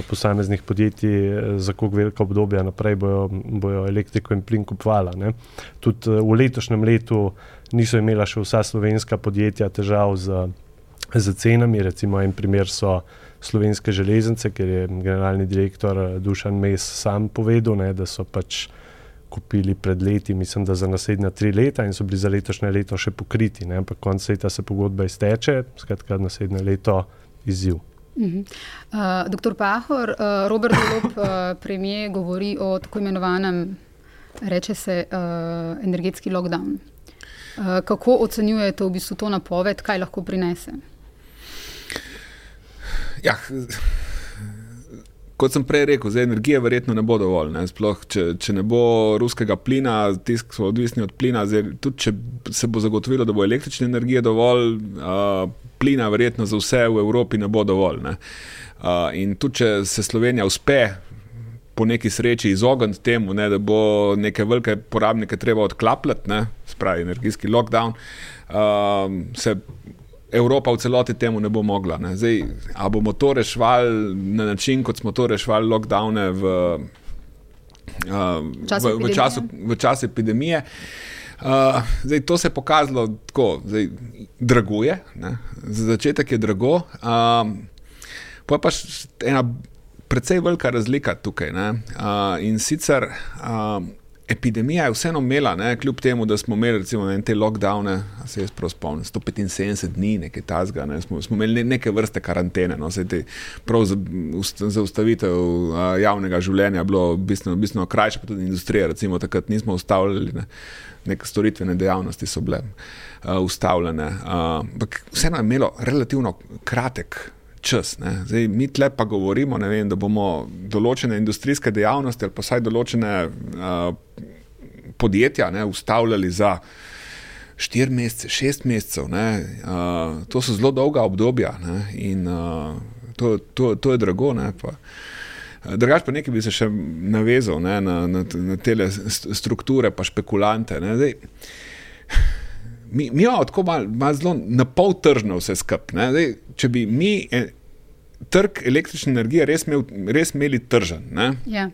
posameznih podjetij, eh, za koliko velika obdobja naprej bojo, bojo elektriko in plin kupovali. Tudi uh, v letošnjem letu niso imela še vsa slovenska podjetja težav z, z cenami. Recimo en primer so slovenske železnice, ker je generalni direktor eh, Dušan Mes sam povedal, ne, da so pač kupili pred leti, mislim, da za naslednja tri leta in so bili za letošnje leto še pokriti. Ne, ampak konec leta se pogodba izteče, skratka naslednje leto izziv. Uh uh, doktor Pahor, uh, Robert Golop, uh, premijer, govori o tako imenovanem, reče se, uh, energetski lockdown. Eh, kako ocenjujete v bistvu to napoved, kaj lahko prinese? Ja, kot sem prej rekel, za energijo verjetno ne bo dovolj. Ne? Sploh, če, če ne bo ruskega plina, tisk so odvisni od plina, zdaj, tudi če se bo zagotovilo, da bo električne energije dovolj, uh, plina verjetno za vse v Evropi ne bo dovolj. Ne? Uh, in tudi če se Slovenija uspe po neki sreči izogniti temu, ne, da bo neke velike porabnike treba odklapljati, ne, spravi energijski lockdown, um, se Evropa v celoti temu ne bo mogla. Ne. Zdaj, a bomo to rešvali na način, kot smo to rešvali lockdowne v, uh, v, v, času, v času epidemije. Uh, zdaj, to se je pokazalo tako, da draguje, za začetek je drago. Uh, pa je pa ena precej velika razlika tukaj. Uh, in sicer uh, epidemija je vseeno imela, ne, kljub temu, da smo imeli recimo, ne, te lockdowne, se jaz prav spomnim, 175 dni, nekaj tasga, ne, smo, smo imeli neke vrste karantene. No, te, prav za, za ustavitev uh, javnega življenja je bilo bistveno, bistveno krajše, pa tudi industrija, recimo takrat nismo ustavljali. Ne, Neke storitvene dejavnosti so bile uh, ustavljene. Ampak uh, vseeno je imelo relativno kratek čas. Zdaj, mi tle pa govorimo, vem, da bomo določene industrijske dejavnosti ali pa vsaj določene uh, podjetja ne, ustavljali za štiri mesece, šest mesecev. Uh, to so zelo dolga obdobja ne, in uh, to, to, to je drago. Ne, Drugač pa nekaj bi se še navezal ne, na, na, na te strukture, pa špekulante. Ne, zdaj, mi, mi imamo tako malo mal zelo na pol tržno vse skupaj. Če bi mi en, trg električne energije res, imel, res imeli tržen. Ja.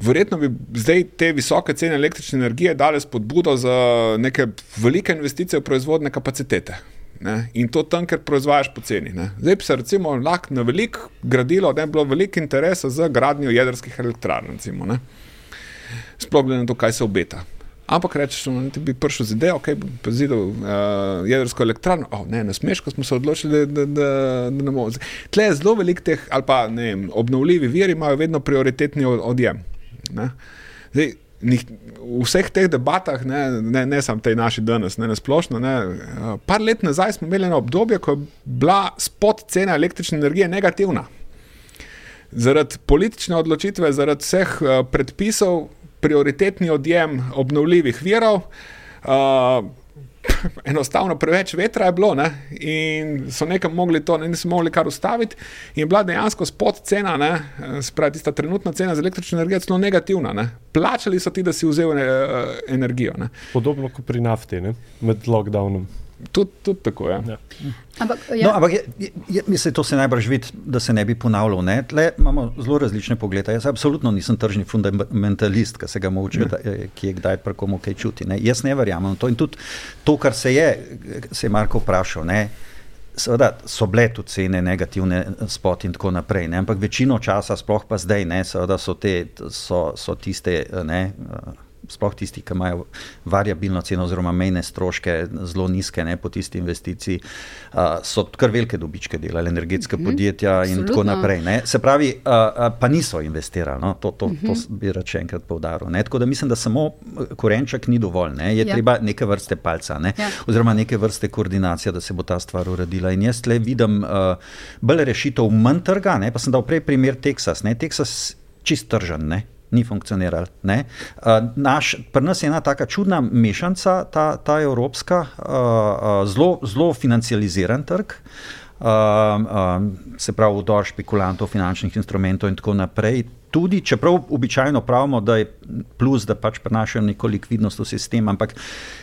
Verjetno bi zdaj te visoke cene električne energije dale spodbudo za neke velike investicije v proizvodne kapacitete. Ne? In to tam, ker proizvajaš poceni. Zdaj bi se recimo lahko na velik gradilo, da je bilo veliko interesa za gradnjo jedrskih elektrarn. Sploh glede na to, kaj se obeta. Ampak rečeš, da ti bi prišel z idejo, da bi zidal uh, jedrsko elektrarno. Oh, ne, ne smeš, ko smo se odločili, da, da, da ne moremo. Tle je zelo velik teh, ali pa ne, obnovljivi viri imajo vedno prioritetni odjem. Zdaj, v vseh teh debatah, ne, ne, ne samo tej naši danes, ne na splošno, ne, uh, par let nazaj smo imeli eno obdobje, ko je bila spod cena električne energije negativna. Zaradi politične odločitve, zaradi vseh uh, predpisov, prioritetni odjem obnovljivih virov. Uh, enostavno preveč vetra je bilo ne? in so nekam mogli to, ne niso mogli kar ustaviti. In bila dejansko spod cena, spravi tista trenutna cena za električno energijo, zelo negativna. Ne? Plačali so ti, da si vzel ne, uh, energijo. Ne? Podobno kot pri nafti, ne? med lockdownom. Tudi tud tako je. Ja. Ampak, ja. no, ampak je, je, mislim, to se najbrž vidi, da se ne bi ponavljal. Ne? Tle imamo zelo različne poglede. Jaz absolutno nisem tržni fundamentalist, ki se ga moče, ki je kdaj pri komu kaj čuti. Ne? Jaz ne verjamem to. In tudi to, kar se je, se je Marko vprašal. Ne? Seveda so bile tudi cene negativne, spot in tako naprej, ne? ampak večino časa, sploh pa zdaj, ne, so, te, so, so tiste. Ne, sploh tisti, ki imajo variabilno ceno, oziroma mejne stroške zelo nizke ne, po tisti investiciji, uh, so kar velike dobičke delali, energetske mm -hmm. podjetja in Absolutno. tako naprej. Ne. Se pravi, uh, uh, pa niso investirali, no. to, to, mm -hmm. to mhm. bi rad še enkrat povdaril. Tako da mislim, da samo korenček ni dovolj, ne. je ja. treba neke vrste palca, ne. ja. oziroma neke vrste koordinacija, da se bo ta stvar uredila. In jaz le vidim uh, bolj rešitev manj trga, ne. pa sem dal prej primer Teksas. Teksas čist tržen ni funkcioniral. Uh, pri nas je ena tako čudna mešanica, ta, ta evropska, uh, zelo, zelo financializiran trg. Uh, uh, se pravi, vdor špekulantov, finančnih instrumentov, in tako naprej tudi, čeprav običajno pravimo, da je plus, da pač prenašajo neko likvidnost v sistem, ampak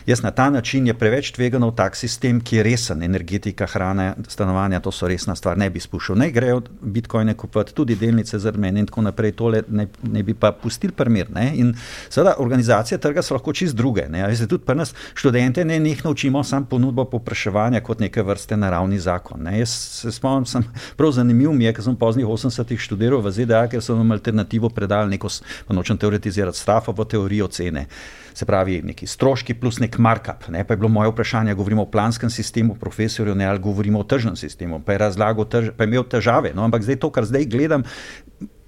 jaz na ta način je preveč tvegano v tak sistem, ki je resen, energetika, hrana, stanovanja, to so resna stvar, ne bi spuščal. Ne grejo bitcoine kupiti, tudi delnice za mene in tako naprej, tole ne, ne bi pa pustili primer. Ne? In seveda organizacije trga so lahko čist druge. Ne? Veste, tudi pri nas študente ne nekaj naučimo, sam ponudbo popraševanja kot neke vrste naravni zakon. Ne? Jaz se spomnim, sem prav zanimiv mi je, ker sem v poznih 80-ih študiral v ZDA, ker so nam alternativno alternativo predali neko, pa nočem teoretizirati, strafovo teorijo cene. Se pravi, neki stroški plus nek markup. Ne? Pa je bilo moje vprašanje, govorimo o planskem sistemu, profesorju, ne ali govorimo o tržnem sistemu. Pa je razlagal, tež, pa je imel težave. No? Ampak zdaj to, kar zdaj gledam.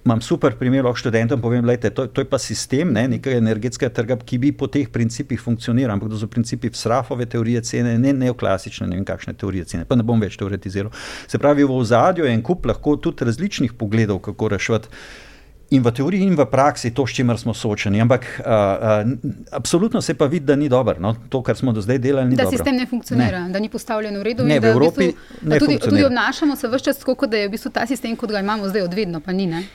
Imam super primer, lahko študentom povem, da to, to je pa sistem ne, nekega energetskega trga, ki bi po teh principih funkcioniral. Ampak to so principi srafove teorije cene, ne neoklasične, ne vem kakšne teorije cene. Pa ne bom več teoretiziral. Se pravi, v ozadju je en kup lahko tudi različnih pogledov, kako rešiti in v teoriji, in v praksi to, s čimer smo soočeni. Ampak uh, uh, absolutno se pa vidi, da ni dobro. No? To, kar smo do zdaj delali, ni da dobro. Da sistem ne funkcionira, ne. da ni postavljen v redu. Ne, v Evropi v bistvu, ne tudi, tudi obnašamo se vse čas tako, kot da je v bistvu ta sistem, kot ga imamo zdaj, odvedno pa ni. Ne?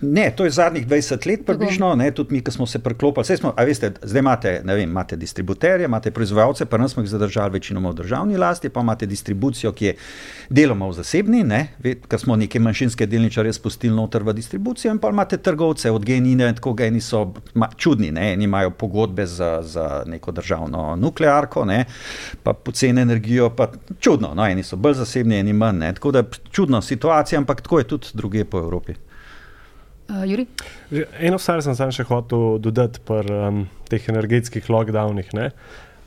Ne, to je zadnjih 20 let, približno, ne, tudi mi, ki smo se preklopili. Smo, veste, zdaj imate, vem, imate distributerje, imate proizvajalce, pa nas smo jih zadržali večinoma v državni lasti, pa imate distribucijo, ki je deloma v zasebni, ker smo neke manjšinske delničarje spustili noter v distribucijo, in pa imate trgovce od genine, tako geni so ma, čudni, ne, eni imajo pogodbe za, za neko državno nuklearko, ne, pa poceni energijo, pa čudno, no, eni so bolj zasebni, eni manj. Ne, tako da čudna situacija, ampak tako je tudi druge po Evropi. Uh, Eno stvar sem še hotel dodati pri um, teh energetskih lockdownih.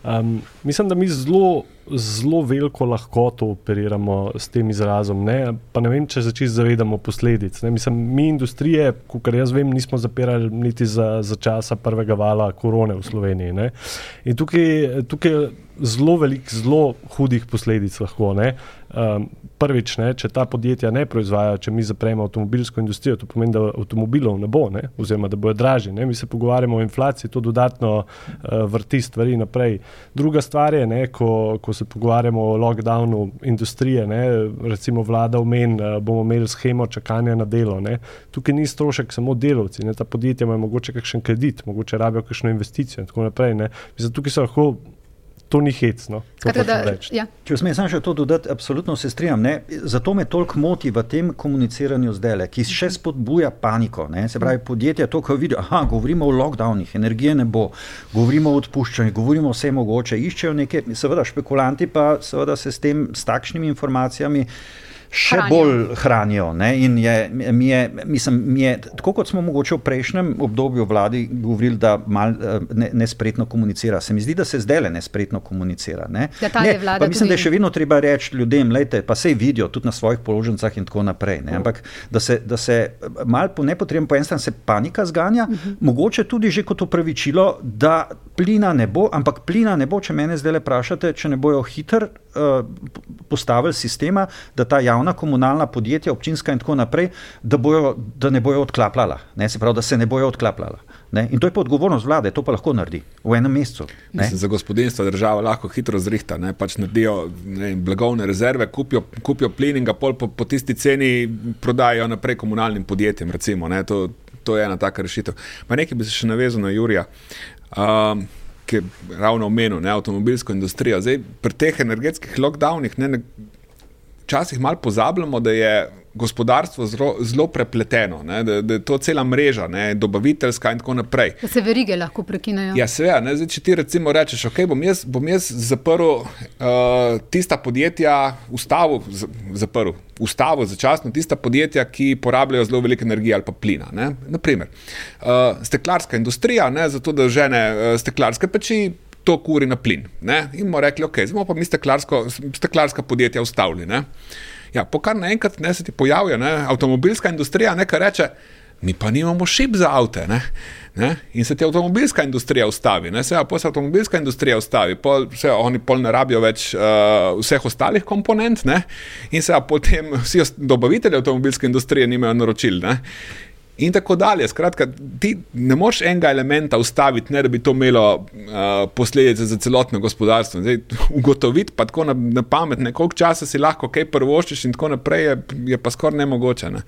Um, mislim, da mi zelo, zelo veliko lahkoto operiramo s tem izrazom. Ne? Pa ne vem, če se čisto zavedamo posledic. Ne? Mislim, mi industrije, kot jaz vem, nismo zapirali niti za, za časa prvega vala korone v Sloveniji. Ne? In tukaj, tukaj je zelo velik, zelo hudih posledic lahko. Um, prvič, ne, če ta podjetja ne proizvajajo, če mi zapremo avtomobilsko industrijo, to pomeni, da avtomobilov ne bo, ne, oziroma da bojo dražji. Ne. Mi se pogovarjamo o inflaciji, to dodatno uh, vrti stvari naprej. Druga stvar je, ne, ko, ko se pogovarjamo o lockdownu industrije, ne, recimo vlada omen, uh, bomo imeli schemo čakanja na delo. Ne. Tukaj ni strošek samo delovci, ne, ta podjetja imajo mogoče kakšen kredit, mogoče rabijo kakšno investicijo in tako naprej. Mislim, tukaj so lahko to ni hecno. Ja. Če smem samo še to dodati, absolutno se strinjam. Ne? Zato me toliko moti v tem komuniciranju zdaj, ki še spodbuja paniko. Ne? Se pravi, podjetja to, ko vidijo, da govorimo o lockdownih, energije ne bo, govorimo o odpuščanju, govorimo vse mogoče, iščejo nekaj, seveda špekulanti pa seveda se s tem, s takšnimi informacijami še Hranijo. bolj hranijo. Ne? In je, mi je, mislim, mi je, tako kot smo mogoče v prejšnjem obdobju vladi govorili, da mal ne- nespretno komunicira, se mi zdi, da se zdaj le nespretno komunicira. Ne? Da ne, mislim, da je tudi- še vedno treba reči ljudem, lejte, pa sej vidijo tudi na svojih položnicah in tako naprej. Ne? Ampak da se, da se mal po nepotrebnem, po eni strani se panika zganja, uh -huh. mogoče tudi že kot upravičilo, da plina ne bo, ampak plina ne bo, če mene zdaj le vprašate, če ne bojo hiter uh, postavili sistema, da ta javna komunalna podjetja, občinska in tako naprej, da, bojo, da ne bojo odklapljala, ne? se pravi, da se ne bojo odklapljala. Ne? In to je pa odgovornost vlade, to pa lahko naredi v enem mesecu. Mislim, za gospodinstvo država lahko hitro zrihta, ne, pač naredijo ne, blagovne rezerve, kupijo, kupijo plin in ga pol po, po tisti ceni prodajo naprej komunalnim podjetjem. Recimo, ne, to, to je ena taka rešitev. Ma nekaj bi se še navezal na Jurija. Um, Ki je ravno omenil ne, avtomobilsko industrijo. Zdaj, pri teh energetskih lockdownih ne, ne, včasih malo pozabljamo, da je gospodarstvo zelo, zelo prepleteno, ne, da, da je to cela mreža, ne, dobaviteljska in tako naprej. Da se verige lahko prekinejo. Ja, seveda, ne, zdaj, če ti recimo rečeš, ok, bom jaz, bom jaz zaprl uh, tista podjetja, ustavil, z- zaprl, ustavil začasno tista podjetja, ki porabljajo zelo veliko energije ali pa plina. Ne. Naprimer, uh, steklarska industrija, ne, zato da žene uh, steklarske peči. To kuri na plin. Ne? In bomo rekli, ok, zdaj bomo pa mi steklarsko, steklarska podjetja ustavili. Ne? Ja, po kar naenkrat ne, se ti pojavi ne, avtomobilska industrija, ne, ki reče, mi pa nimamo šip za avte. Ne, ne, in se ti avtomobilska industrija ustavi, ne, se pa se avtomobilska industrija ustavi, pol, se, oni pol ne rabijo več uh, vseh ostalih komponent, ne, in se potem vsi dobavitelji avtomobilske industrije nimajo naročil. Ne. In tako dalje. Skratka, ti ne moreš enega elementa ustaviti, ne da bi to imelo uh, posledice za celotno gospodarstvo. Zdaj, ugotoviti pa tako na, na pamet, ne, koliko časa si lahko kaj prvoščiš, in tako naprej, je, je pa skoraj nemogoče. Ne.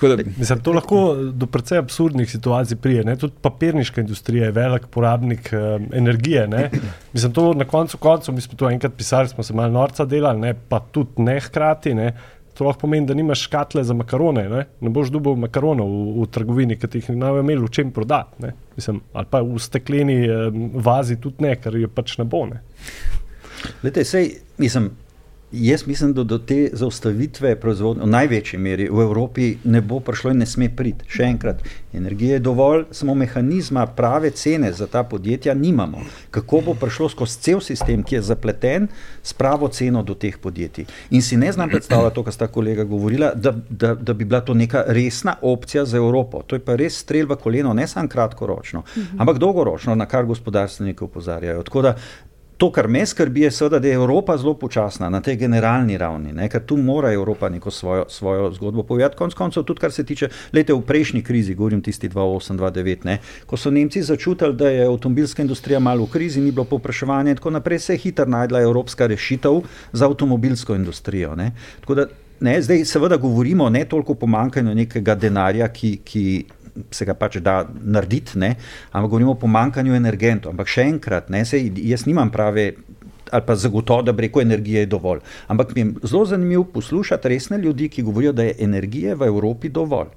Da, Mislim, to lahko do precej absurdnih situacij prije. Ne? Tudi papirniška industrija je velik porabnik um, energije. Ne? Mislim, to na koncu koncev, mi smo to enkrat pisali, smo se malo norca delali, ne? pa tudi ne hkrati. Ne? To lahko pomeni, da nimaš škatle za makarone. Ne, ne boš dobil makaronov v, v trgovini, ki jih ne bojo imeli v čem prodati. ne. Mislim, Ali pa v stekleni um, vazi tudi ne, ker je pač ne bo. Ne. Lete, sej, mislim, jaz mislim, da do te zaustavitve proizvodnje v največji meri v Evropi ne bo prišlo in ne sme priti. Še enkrat, energije je dovolj, samo mehanizma prave cene za ta podjetja nimamo. Kako bo prišlo skozi cel sistem, ki je zapleten, s pravo ceno do teh podjetij. In si ne znam predstavljati to, kar sta kolega govorila, da, da, da bi bila to neka resna opcija za Evropo. To je pa res strel v koleno, ne samo kratkoročno, ampak dolgoročno, na kar gospodarstveniki opozarjajo. Tako da To, kar me skrbi, je seveda, da je Evropa zelo počasna na tej generalni ravni, ne? ker tu mora Evropa neko svojo, svojo zgodbo povedati. Konec koncev, tudi kar se tiče, lete v prejšnji krizi, govorim tisti 2008-2009, ne? ko so Nemci začutili, da je avtomobilska industrija malo v krizi, ni bilo povpraševanja in tako naprej, se je hitro najdla evropska rešitev za avtomobilsko industrijo. Ne? Tako da ne, zdaj seveda govorimo ne toliko o pomankanju nekega denarja, ki. ki se ga pač da narediti, ne? ampak govorimo o pomankanju energentov. Ampak še enkrat, ne, sej, jaz nimam prave ali pa zagotovo, da breko energije je dovolj. Ampak mi je zelo zanimivo poslušati resne ljudi, ki govorijo, da je energije v Evropi dovolj.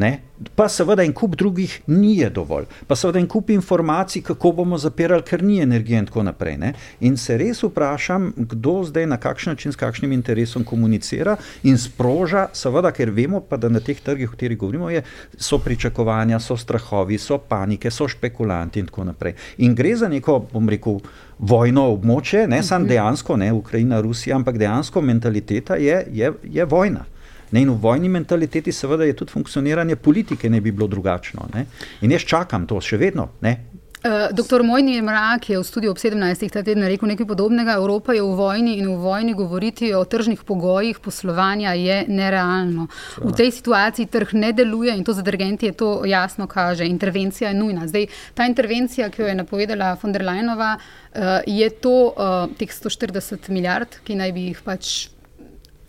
Ne? Pa seveda en kup drugih ni dovolj, pa seveda en kup informacij, kako bomo zapirali, ker ni energije in tako naprej. Ne? In se res vprašam, kdo zdaj na kakšen način s kakšnim interesom komunicira in sproža, seveda, ker vemo pa, da na teh trgih, o katerih govorimo, je, so pričakovanja, so strahovi, so panike, so špekulanti in tako naprej. In gre za neko, bom rekel, vojno območje, ne samo dejansko, ne Ukrajina, Rusija, ampak dejansko mentaliteta je, je, je vojna. Ne, in v vojni mentaliteti, seveda, je tudi funkcioniranje politike ne bi bilo drugačno. Ne. In jaz čakam to še vedno. Ne. Uh, Doktor Mojni Mrak je v studiu ob 17. ta teden rekel nekaj podobnega. Evropa je v vojni in v vojni govoriti o tržnih pogojih poslovanja je nerealno. V tej situaciji trg ne deluje in to za dergenti je to jasno kaže. Intervencija je nujna. Zdaj, ta intervencija, ki jo je napovedala von der Leyenova, uh, je to uh, teh 140 milijard, ki naj bi jih pač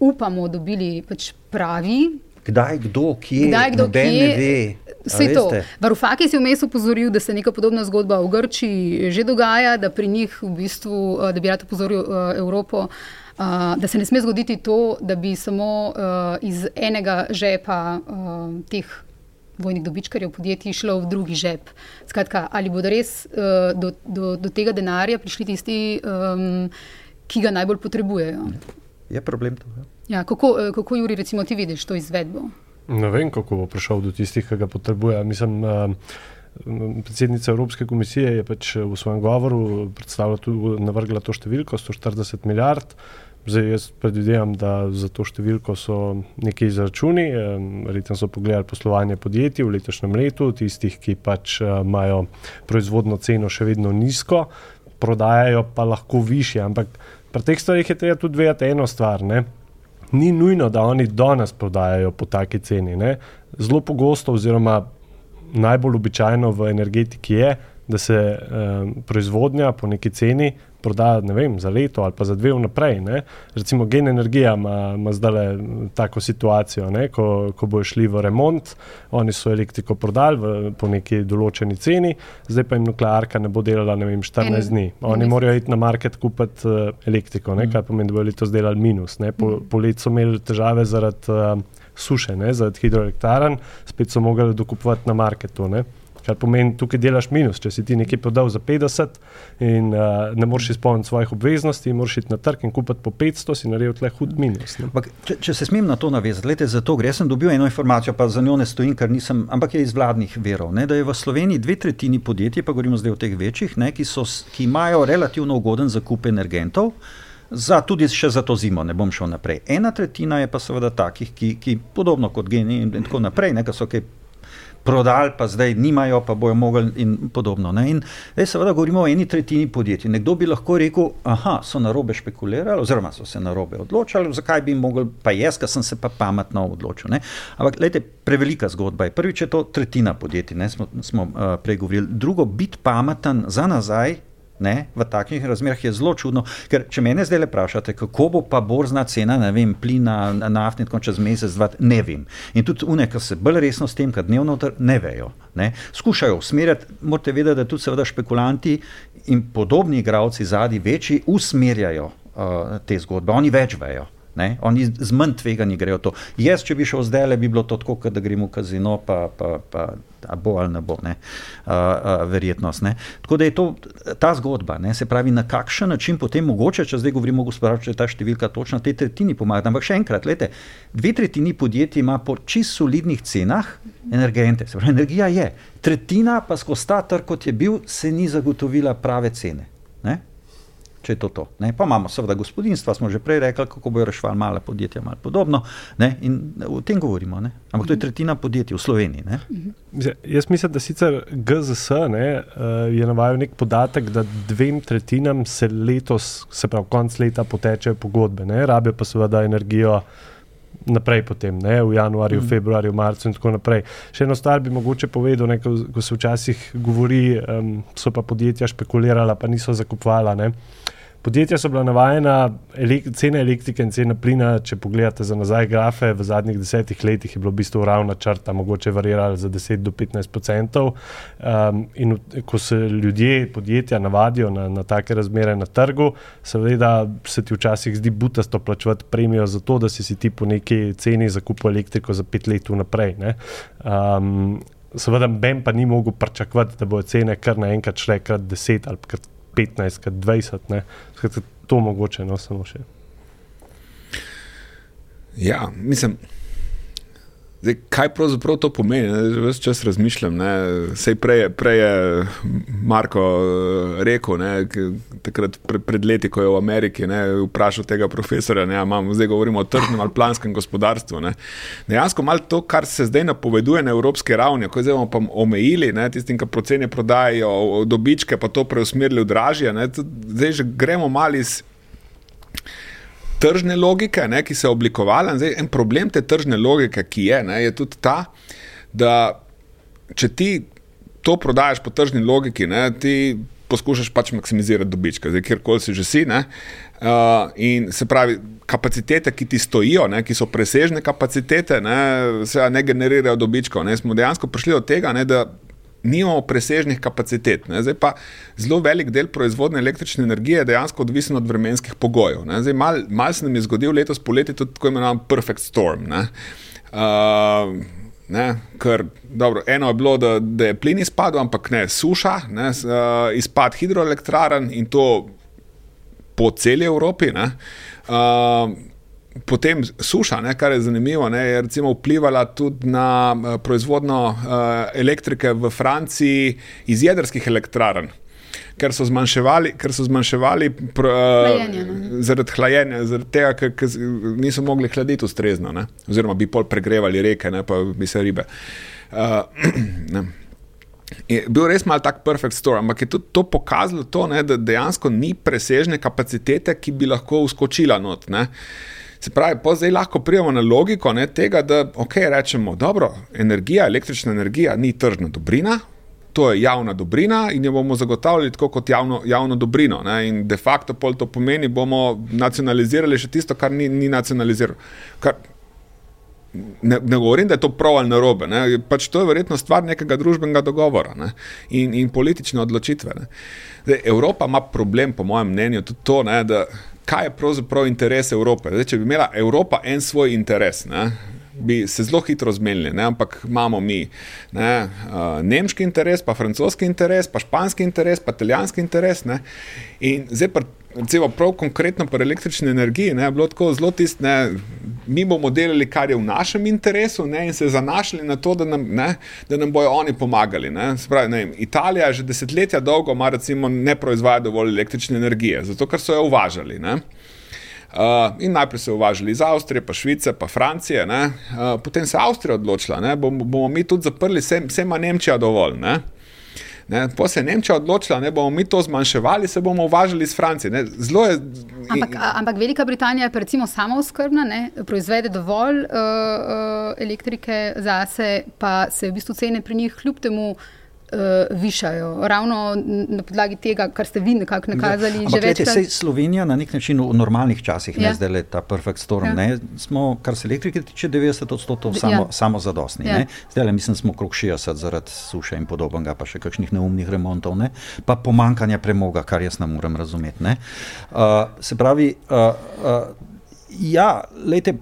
upamo dobili pač pravi. Kdaj, kdo, kje, Kdaj, kdo, kje, ne ve. Vse to. veste. Varufakis je vmes upozoril, da se neka podobna zgodba v Grčiji že dogaja, da pri njih v bistvu, eh, da bi rad upozoril uh, Evropo, uh, da se ne sme zgoditi to, da bi samo uh, iz enega žepa uh, teh vojnih dobičkarjev podjetij šlo v drugi žep. Skratka, ali bodo res uh, do, do, do tega denarja prišli tisti, um, ki ga najbolj potrebujejo? Je problem to. Ja, kako, eh, kako, Juri, recimo, ti vidiš to izvedbo? Ne vem, kako bo prišel do tistih, ki ga potrebuje. Mislim, uh, predsednica Evropske komisije je pač v svojem govoru predstavila tudi navrgla to številko 140 milijard. Zdaj jaz predvidevam, da za to številko so neki izračuni. Verjetno so pogledali poslovanje podjetij v letošnjem letu, tistih, ki pač imajo proizvodno ceno še vedno nizko, prodajajo pa lahko više. Ampak pri teh stvarih je treba tudi vedeti eno stvar. Ne? Ni nujno, da oni danes prodajajo po taki ceni. Ne? Zelo pogosto, oziroma najbolj običajno v energetiki je, da se um, proizvodnja po neki ceni proda vem, za leto ali pa za dve vnaprej. Ne. Recimo Gen Energija ima zdaj tako situacijo, ne, ko, ko bojo šli v remont, oni so elektriko prodali v, po neki določeni ceni, zdaj pa jim nuklearka ne bo delala ne vem, 14 en, dni. Oni morajo iti na market kupiti uh, elektriko, ne, mm. kar pomeni, da bojo letos delali minus. Ne. Po, mm. po letu so imeli težave zaradi. Uh, suše, ne, zaradi hidroelektrarn, spet so mogli dokupovati na marketu. Ne. Kar pomeni, tukaj delaš minus. Če si ti nekaj prodal za 50 in uh, ne moreš izpolniti svojih obveznosti, moraš iti na trg in kupiti po 500, si naredil tle hud minus. Bak, če, če se smem na to navezati, gledajte, za to gre. Jaz sem dobil eno informacijo, pa za njo ne stojim, ker nisem, ampak je iz vladnih verov. Ne, da je v Sloveniji dve tretjini podjetij, pa govorimo zdaj o teh večjih, ne, ki, so, ki imajo relativno ugoden zakup energentov. Za, tudi še za to zimo, ne bom šel naprej. Ena tretjina je pa seveda takih, ki, ki podobno kot geni in tako naprej, nekaj so kaj prodali, pa zdaj nimajo, pa bojo mogli in podobno. Ne? In zdaj seveda govorimo o eni tretjini podjetij. Nekdo bi lahko rekel, aha, so na robe špekulirali, oziroma so se na robe odločali, zakaj bi mogli, pa jaz, ker sem se pa pametno odločil. Ne? Ampak, gledajte, prevelika zgodba je. Prvič je to tretjina podjetij, ne smo, smo uh, pregovorili. Drugo, biti pameten za nazaj ne, v takšnih razmerah je zelo čudno. Ker če me zdaj le vprašate, kako bo pa borzna cena, ne vem, plina, naftni, tako čez mesec, dva, ne vem. In tudi une, ki se bolj resno s tem, kar dnevno ne vejo. Ne. Skušajo usmerjati, morate vedeti, da tudi seveda špekulanti in podobni igravci zadnji večji usmerjajo uh, te zgodbe, oni več vejo. Ne? Oni z manj tvegani grejo to. Jaz, če bi šel zdaj, le bi bilo to tako, da gremo v kazino, pa, pa, pa bo ali ne bo, ne? Uh, uh, verjetnost. Ne? Tako da je to ta zgodba, ne? se pravi, na kakšen način potem mogoče, če zdaj govorimo o gospodarstvu, če je ta številka točna, te tretjini pomaga. Ampak še enkrat, lete, dve tretjini podjetij ima po čist solidnih cenah energente, se pravi, energija je. Tretjina pa skozi ta trg, kot je bil, se ni zagotovila prave cene. Ne? Če je to to. Ne? Pa imamo seveda gospodinstva, smo že prej rekli, kako bojo reševali male podjetja, malo podobno. Ne? In o tem govorimo. Ne? Ampak to je tretjina podjetij v Sloveniji. Ne? Jaz mislim, da sicer GZS ne, uh, je navajal nek podatek, da dvem tretjinam se letos, se pravi konc leta, potečejo pogodbe, ne? rabijo pa seveda energijo. Naprej, potem, ne, v januarju, mm. februarju, marcu, in tako naprej. Še eno stvar bi mogoče povedal, ne, ko, ko se včasih govori, um, so pa podjetja špekulirala, pa niso zakupovala. Podjetja so bila navajena, elek cene elektrike in cene plina. Če pogledate za nazaj grafe, v zadnjih desetih letih je bilo v bistvu ravna črta, mogoče varirala za 10 do 15 odstotkov. Um, in ko se ljudje, podjetja navadijo na, na take razmere na trgu, seveda se ti včasih zdi butasto plačevati premijo za to, da si, si ti po neki ceni zakupil elektriko za pet let vnaprej. Um, seveda, Ben pa ni mogel pričakovati, da bodo cene kar naenkrat šle krat 10 ali krat 15, 20, ne, Skratka, to mogoče, no, samo še. Ja, mislim. Zdaj, kaj pravzaprav to pomeni? Ves čas razmišljam. Sej prej, prej je Marko eh, rekel, ne, takrat pred leti, ko je v Ameriki ne, vprašal tega profesora, ne, imam, zdaj govorimo o tržnem ali planskem gospodarstvu. Ne. Dejansko malo to, kar se zdaj napoveduje na evropski ravni, ko zdaj bomo pa omejili tistim, ki procene prodajajo dobičke, pa to preusmerili v dražje. Ne, zdaj že gremo malo iz tržne logike, ne, ki se je oblikovala. Zdaj, en problem te tržne logike, ki je, ne, je tudi ta, da če ti to prodajaš po tržni logiki, ne, ti poskušaš pač maksimizirati dobičke, kjerkoli si že si. Ne, uh, in se pravi, kapacitete, ki ti stojijo, ne, ki so presežne kapacitete, ne, se ne generirajo dobičkov. Ne, smo dejansko prišli do tega, ne, da nimamo presežnih kapacitet. Ne. Zdaj pa zelo velik del proizvodne električne energije je dejansko odvisen od vremenskih pogojev. Malo mal se nam je zgodil letos poleti tudi tako imenovan perfect storm. Ne. Uh, Ne, ker, dobro, eno je bilo, da, da je plin izpadel, ampak ne suša, ne, uh, izpad hidroelektrarn in to po celi Evropi. Uh, potem suša, ne, kar je zanimivo, ne, je recimo vplivala tudi na uh, proizvodno uh, elektrike v Franciji iz jedrskih elektrarn. Ker so zmanjševali, ker so zmanjševali pr, uh, zaradi hlajenja, zaradi tega, ker, ker niso mogli hladiti ustrezno, ne? oziroma bi pol pregrevali reke, ne pa bi se ribe. Uh, Je bil res malo tak perfect store, ampak je tudi to pokazalo, to, ne, da dejansko ni presežne kapacitete, ki bi lahko uskočila not. Ne. Se pravi, pa zdaj lahko prijemo na logiko ne, tega, da ok, rečemo, dobro, energija, električna energija ni tržna dobrina. To je javna dobrina in jo bomo zagotavljali tako kot javno, javno dobrino. Ne? In de facto to pomeni, bomo nacionalizirali še tisto, kar ni, ni nacionalizirano. Kar, ne, ne govorim, da je to prav ali narobe. Pač to je verjetno stvar nekega družbenega dogovora ne? in, in politične odločitve. Zdaj, Evropa ima problem, po mojem mnenju, tudi to, ne, da kaj je pravzaprav interes Evrope. Zdaj, če bi imela Evropa en svoj interes. Ne? Bi se zelo hitro zmenili, ne? ampak imamo mi ne? uh, nemški interes, pa francoski interes, pa španski interes, pa italijanski interes. Ne? In zdaj, recimo, prav konkretno pri električni energiji, ne, bilo tako zelo tisto, mi bomo delali, kar je v našem interesu, ne, in se zanašali na to, da nam, ne, da nam bojo oni pomagali. Spravi, ne, Italija že desetletja dolgo ima, recimo, ne proizvaja dovolj električne energije, zato ker so jo uvažali. Ne. Uh, in najprej so uvažali iz Avstrije, pa Švice, pa Francije, uh, potem se je Avstrija odločila, da bomo, bomo mi tudi zaprli, vse ima Nemčija dovolj. Ne. Po se je Nemčija odločila, da bomo mi to zmanjševali, se bomo uvažali iz Francije. Je, ampak, ampak Velika Britanija je recimo samo oskrbna, proizvede dovolj uh, elektrike zase, pa se v bistvu cene pri njih kljub temu višajo. Ravno na podlagi tega, kar ste vi nekako nakazali. Ja. Ampak, se Slovenija na nek način v normalnih časih, ja. ne zdaj le ta perfect storm, ja. ne, smo, kar se elektrike tiče, 90 odstotkov samo, ja. samo zadostni. Ja. Zdaj le mislim, smo krok 60 zaradi suše in podobnega, pa še kakšnih neumnih remontov, ne, pa pomankanja premoga, kar jaz ne morem razumeti. Ne. Uh, se pravi, uh, uh, ja, lejte.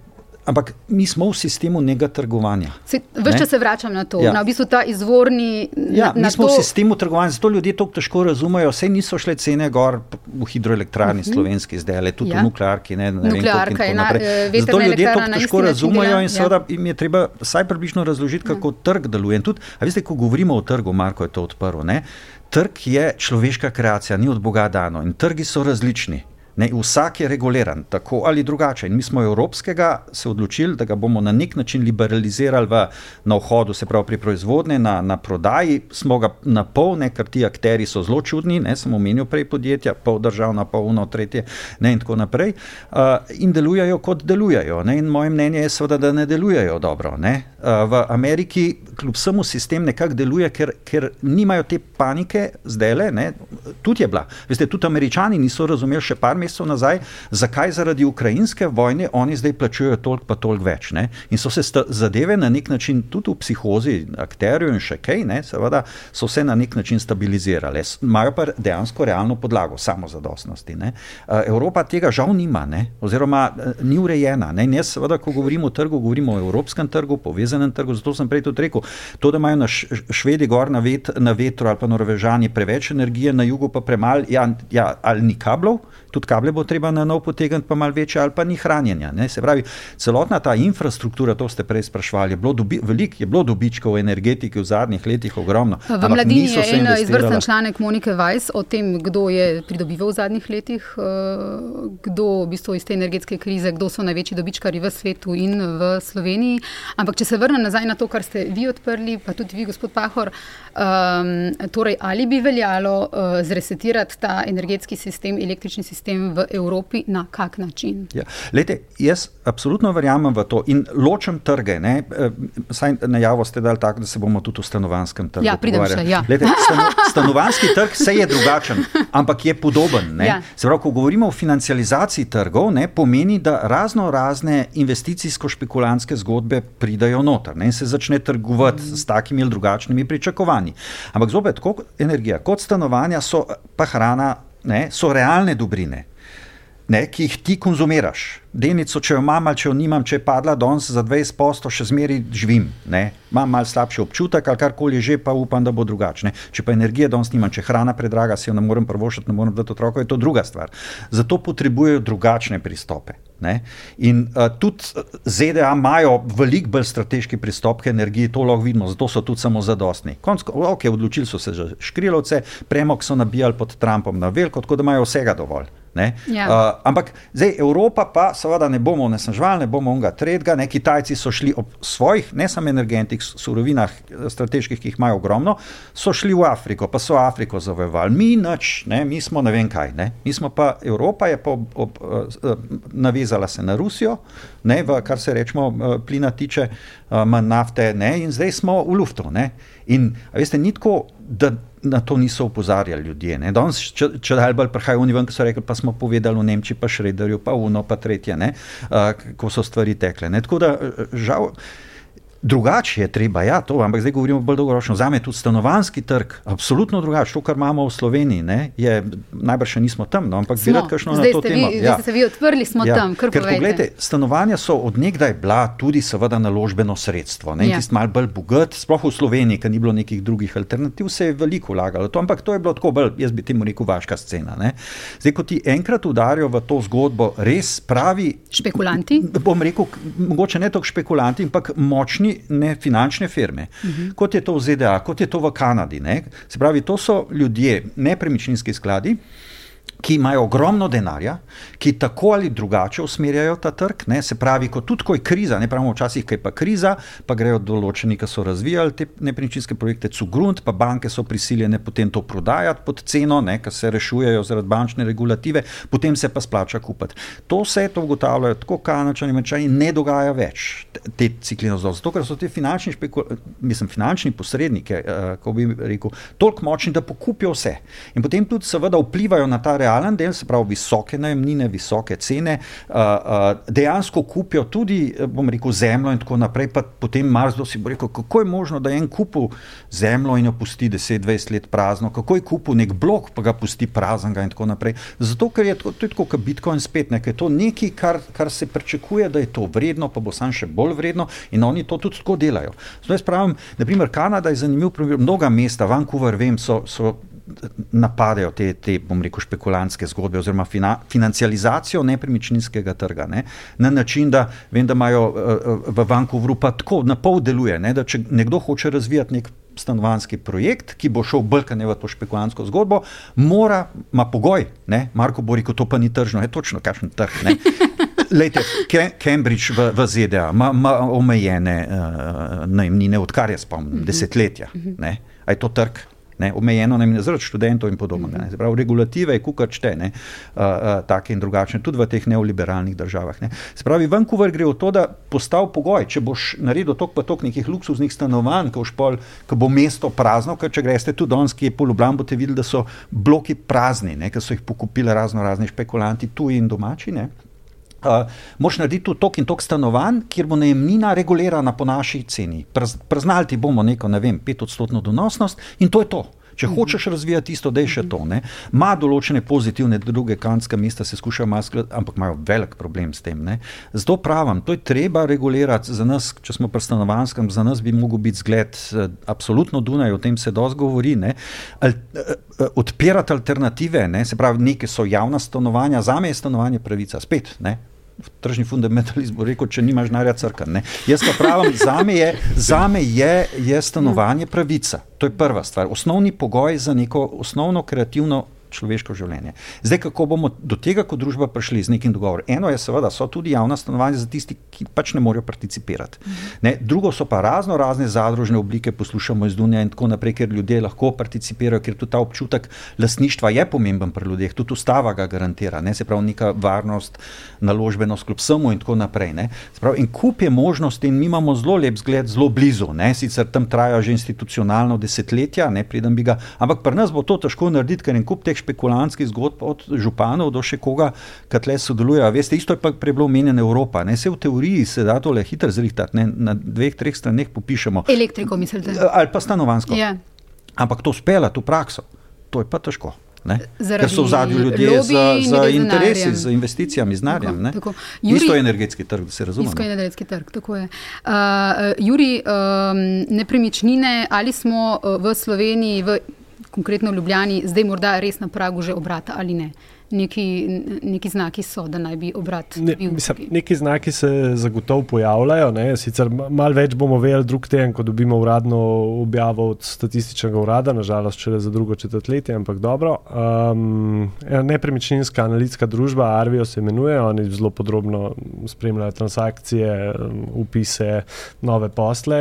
Ampak mi smo v sistemu njega trgovanja. Vse čas se vračam na to, ja. na v bistvu ta izvorni. Ja, mi smo to... v sistemu trgovanja, zato ljudje to težko razumejo. Vse niso šle cene gor v hidroelektrarni uh mhm. -huh. slovenski, zdaj le tudi ja. v nuklearki. Ne, ne Nuklearka je na, eh, zato ljudje to težko razumejo in seveda ja. jim je treba vsaj približno razložiti, kako ja. trg deluje. Tudi, veste, ko govorimo o trgu, Marko je to odprl. Ne? Trg je človeška kreacija, ni od Boga dano in trgi so različni. Ne, vsak je reguliran, tako ali drugače. In mi smo evropskega se odločili, da ga bomo na nek način liberalizirali v, na vhodu, se pravi pri proizvodnji, na, na prodaji. Smo ga na pol, ne, ker ti akteri so zelo čudni, ne samo menijo prej podjetja, pol državna, pol uno, tretje ne, in tako naprej. Uh, in delujejo kot delujejo. Ne, in moje mnenje je seveda, da ne delujejo dobro. Ne. Uh, v Ameriki kljub vsemu sistem nekako deluje, ker, ker nimajo te panike zdaj le. Tudi je bila. Veste, tudi američani niso razumeli še par mesecev mesecev nazaj, zakaj zaradi ukrajinske vojne oni zdaj plačujejo toliko, pa toliko več. Ne? In so se zadeve na nek način, tudi v psihozi, akterju in še kaj, ne? seveda, so se na nek način stabilizirale. Imajo pa dejansko realno podlago samozadostnosti. Ne? Evropa tega žal nima, ne? oziroma ni urejena. Ne? Jaz, seveda, ko govorimo o trgu, govorimo o evropskem trgu, povezanem trgu. Zato sem prej tudi rekel, to, da imajo na Švedi gor na, vet, na vetru ali pa Norvežani preveč energije, na jugu pa premalo, ja, ja, ali ni kablov, tudi kable bo treba na nov potegniti, pa malo večje, ali pa ni hranjenja. Ne? Se pravi, celotna ta infrastruktura, to ste prej sprašvali, je bilo, dobi, velik, je bilo dobičkov v energetiki v zadnjih letih ogromno. V mladini je en izvrsten članek Monike Weiss o tem, kdo je pridobival v zadnjih letih, eh, kdo v bistvu iz te energetske krize, kdo so največji dobičkari v svetu in v Sloveniji. Ampak če se vrnem nazaj na to, kar ste vi odprli, pa tudi vi, gospod Pahor, um, torej ali bi veljalo uh, zresetirati ta energetski sistem, električni sistem, sistem v Evropi, na kak način. Ja. Lejte, jaz absolutno verjamem v to in ločem trge. Ne? Eh, saj najavo ste dali tako, da se bomo tudi v stanovanskem trgu. Ja, pridem še. Ja. Lejte, stano, stanovanski trg se je drugačen, ampak je podoben. Ja. Se pravi, ko govorimo o financializaciji trgov, ne, pomeni, da razno razne investicijsko-špekulantske zgodbe pridajo noter ne, in se začne trgovati mm. s takimi ali drugačnimi pričakovanji. Ampak zopet, kot energija, kot stanovanja, so pa hrana ne, so realne dobrine. Ne, ki jih ti konzumiraš. Delnico, če jo imam ali če jo nimam, če je padla danes za 20 posto, še zmeraj živim. Ne. Imam mal slabši občutek ali karkoli že, pa upam, da bo drugačne. Če pa energije danes nimam, če hrana predraga, si jo ne morem prvošati, ne morem dati otroka, je to druga stvar. Zato potrebujejo drugačne pristope. Ne? In uh, tudi ZDA imajo veliko bolj strateški pristop k energiji, to lahko vidimo, zato so tudi samo zadostni. Konc, ok, odločili so se že škrilovce, premog so nabijali pod Trumpom na veliko, tako da imajo vsega dovolj. Ja. Uh, ampak zdaj Evropa pa seveda ne bomo onesnaževali, ne bomo onga tretjega. Ne, Kitajci so šli ob svojih, ne samo energetskih surovinah, strateških, ki jih imajo ogromno, so šli v Afriko, pa so Afriko zavojevali. Mi nič, ne, mi smo ne vem kaj. Ne. Mi smo pa, Evropa je pa ob, ob, uh, navezala se na Rusijo, ne, v, kar se rečemo uh, plina tiče, uh, manj nafte, ne, in zdaj smo v luftu. Ne. In veste, ni tako, da na to niso upozarjali ljudje. Danes, če, če dalj bolj prihajajo oni ven, ki so rekli, pa smo povedali v Nemčiji, pa Šrederju, pa Uno, pa tretje, ne, uh, ko so stvari tekle. Ne. Tako da žal. Drugače je treba, ja, to, ampak zdaj govorimo bolj dolgoročno. Za me tudi stanovanski trg, absolutno drugače. To, kar imamo v Sloveniji, ne, je, najbrž še nismo tam, no, ampak bi rad kakšno na to temo. Vi, ja. Zdaj ste vi odprli, smo ja. tam, kar povejte. Poglejte, stanovanja so odnegdaj bila tudi seveda naložbeno sredstvo. Ne, ja. Tisti mal bolj bogat, sploh v Sloveniji, ker ni bilo nekih drugih alternativ, se je veliko vlagalo. To, ampak to je bilo tako bolj, jaz bi temu rekel, vaška scena. Ne. Zdaj, ko ti enkrat udarijo v to zgodbo, res pravi. Špekulanti? Bom rekel, mogoče ne toliko špekulanti, ampak močni ne finančne firme, uh -huh. kot je to v ZDA, kot je to v Kanadi. Ne? Se pravi, to so ljudje, nepremičninski skladi, ki imajo ogromno denarja, ki tako ali drugače usmerjajo ta trg. Ne? Se pravi, ko tudi ko je kriza, ne pravimo včasih, kaj pa kriza, pa grejo določeni, ki so razvijali te nepremičninske projekte, cugrunt, pa banke so prisiljene potem to prodajati pod ceno, ker se rešujejo zaradi bančne regulative, potem se pa splača kupiti. To vse to ugotavljajo tako kanačani, mečani, ne dogaja več te cikline zdolj. Zato, ker so ti finančni, mislim, finančni posredniki, uh, ko bi rekel, toliko močni, da pokupijo vse. In potem tudi seveda vplivajo na ta realitet realen del, se pravi visoke najemnine, visoke cene, uh, uh, dejansko kupijo tudi, bom rekel, zemljo in tako naprej. Pa potem Marsdo si bo rekel, kako je možno, da je en kupil zemljo in jo pusti 10-20 let prazno, kako je kupil nek blok, pa ga pusti praznega in tako naprej. Zato, ker je to, to je tako, kot Bitcoin spet, nekaj to nekaj, kar, kar se pričakuje, da je to vredno, pa bo sam še bolj vredno in oni to tudi tako delajo. Zdaj, pravim, naprimer, Kanada je zanimiv primer, mnoga mesta, Vancouver, vem, so, so napadajo te, te bom rekel, špekulantske zgodbe oziroma fina, financializacijo nepremičninskega trga. Ne? Na način, da vem, da imajo uh, v Vancouvru pa tako na pol deluje, ne? da če nekdo hoče razvijati nek stanovanski projekt, ki bo šel brkanje v to špekulantsko zgodbo, mora, ima pogoj, ne? Marko bo rekel, to pa ni tržno, je točno kakšen trg. Lejte, Cambridge v, v ZDA ima, ima omejene uh, najemnine, odkar jaz spomnim, mm -hmm. desetletja. Ne? A je to trg? Ne, omejeno na zaradi študentov in podobno. -hmm. Pravi, regulative je kukar čte, ne, uh, uh, take in drugačne, tudi v teh neoliberalnih državah. Ne. Spravi, Vancouver gre v to, da postav pogoj, če boš naredil tok pa tok nekih luksuznih stanovanj, ko, pol, ko bo mesto prazno, ker če greste tu danes, ki je polublan, boste videli, da so bloki prazni, ker so jih pokupili razno razni špekulanti, tuji in domači. Ne. Uh, Moš narediti tu tok in tok stanovanj, kjer bo najemnina regulirana po naši ceni. Praznalti bomo neko, ne vem, petodstotno donosnost in to je to. Če mm -hmm. hočeš razvijati isto, da je še to. Ne? Ma določene pozitivne druge kanske mesta, se skušajo maskati, ampak imajo velik problem s tem. Ne? Zato pravim, to je treba regulirati za nas, če smo pri stanovanskem, za nas bi mogel biti zgled, eh, absolutno Dunaj, o tem se dosti govori. Al, eh, odpirati alternative, ne? se pravi, neke so javna stanovanja, za me je stanovanje pravica, spet. Ne? Tržni fundamentalizem rekel, če nimaš narja crka. Ne. Jaz pa pravim, za me je, za me je, je stanovanje pravica. To je prva stvar. Osnovni pogoj za neko osnovno kreativno človeško življenje. Zdaj, kako bomo do tega kot družba prišli z nekim dogovorom? Eno je, seveda, so tudi javna stanovanja za tisti, ki pač ne morejo participirati. Ne? Drugo so pa razno razne zadružne oblike, poslušamo iz Dunja in tako naprej, ker ljudje lahko participirajo, ker tudi ta občutek lasništva je pomemben pri ljudeh, tudi ustava ga garantira, ne? se pravi, neka varnost, naložbenost kljub vsemu in tako naprej. Pravi, in kup je možnosti in mi imamo zelo lep zgled, zelo blizu, ne? sicer tam traja že institucionalno desetletja, ne pridem bi ga, ampak pri nas bo to težko narediti, ker en kup teh špekulantskih zgodb, od županov do še koga, ki tle sodeluje. Veste, isto je pa prej bilo omenjeno Evropa. Ne? Se v teoriji se da tole hitro zrihtati, ne? na dveh, treh straneh popišemo. Elektriko, mislite? Ali pa stanovansko. Yeah. Ja. Ampak to spela, to prakso, to je pa težko. Ker so v zadnji ljudje za, za interesi, denarjem. z investicijami, z denarjem. Isto je energetski trg, da se razumemo. Nizkoenergetski trg, tako je. Uh, Juri, um, nepremičnine, ali smo uh, v Sloveniji, v konkretno v Ljubljani, zdaj morda res na pragu že obrata ali ne? Neki, neki znaki so, da naj bi obrat Ne, bil. mislim, neki znaki se zagotovo pojavljajo. Ne? Sicer ma- malo več bomo vedeli drug teden, ko dobimo uradno objavo od statističnega urada, nažalost, šele za drugo četrtletje, ampak dobro. Um, nepremičninska analitska družba, Arvijo se imenuje, oni zelo podrobno spremljajo transakcije, upise, nove posle.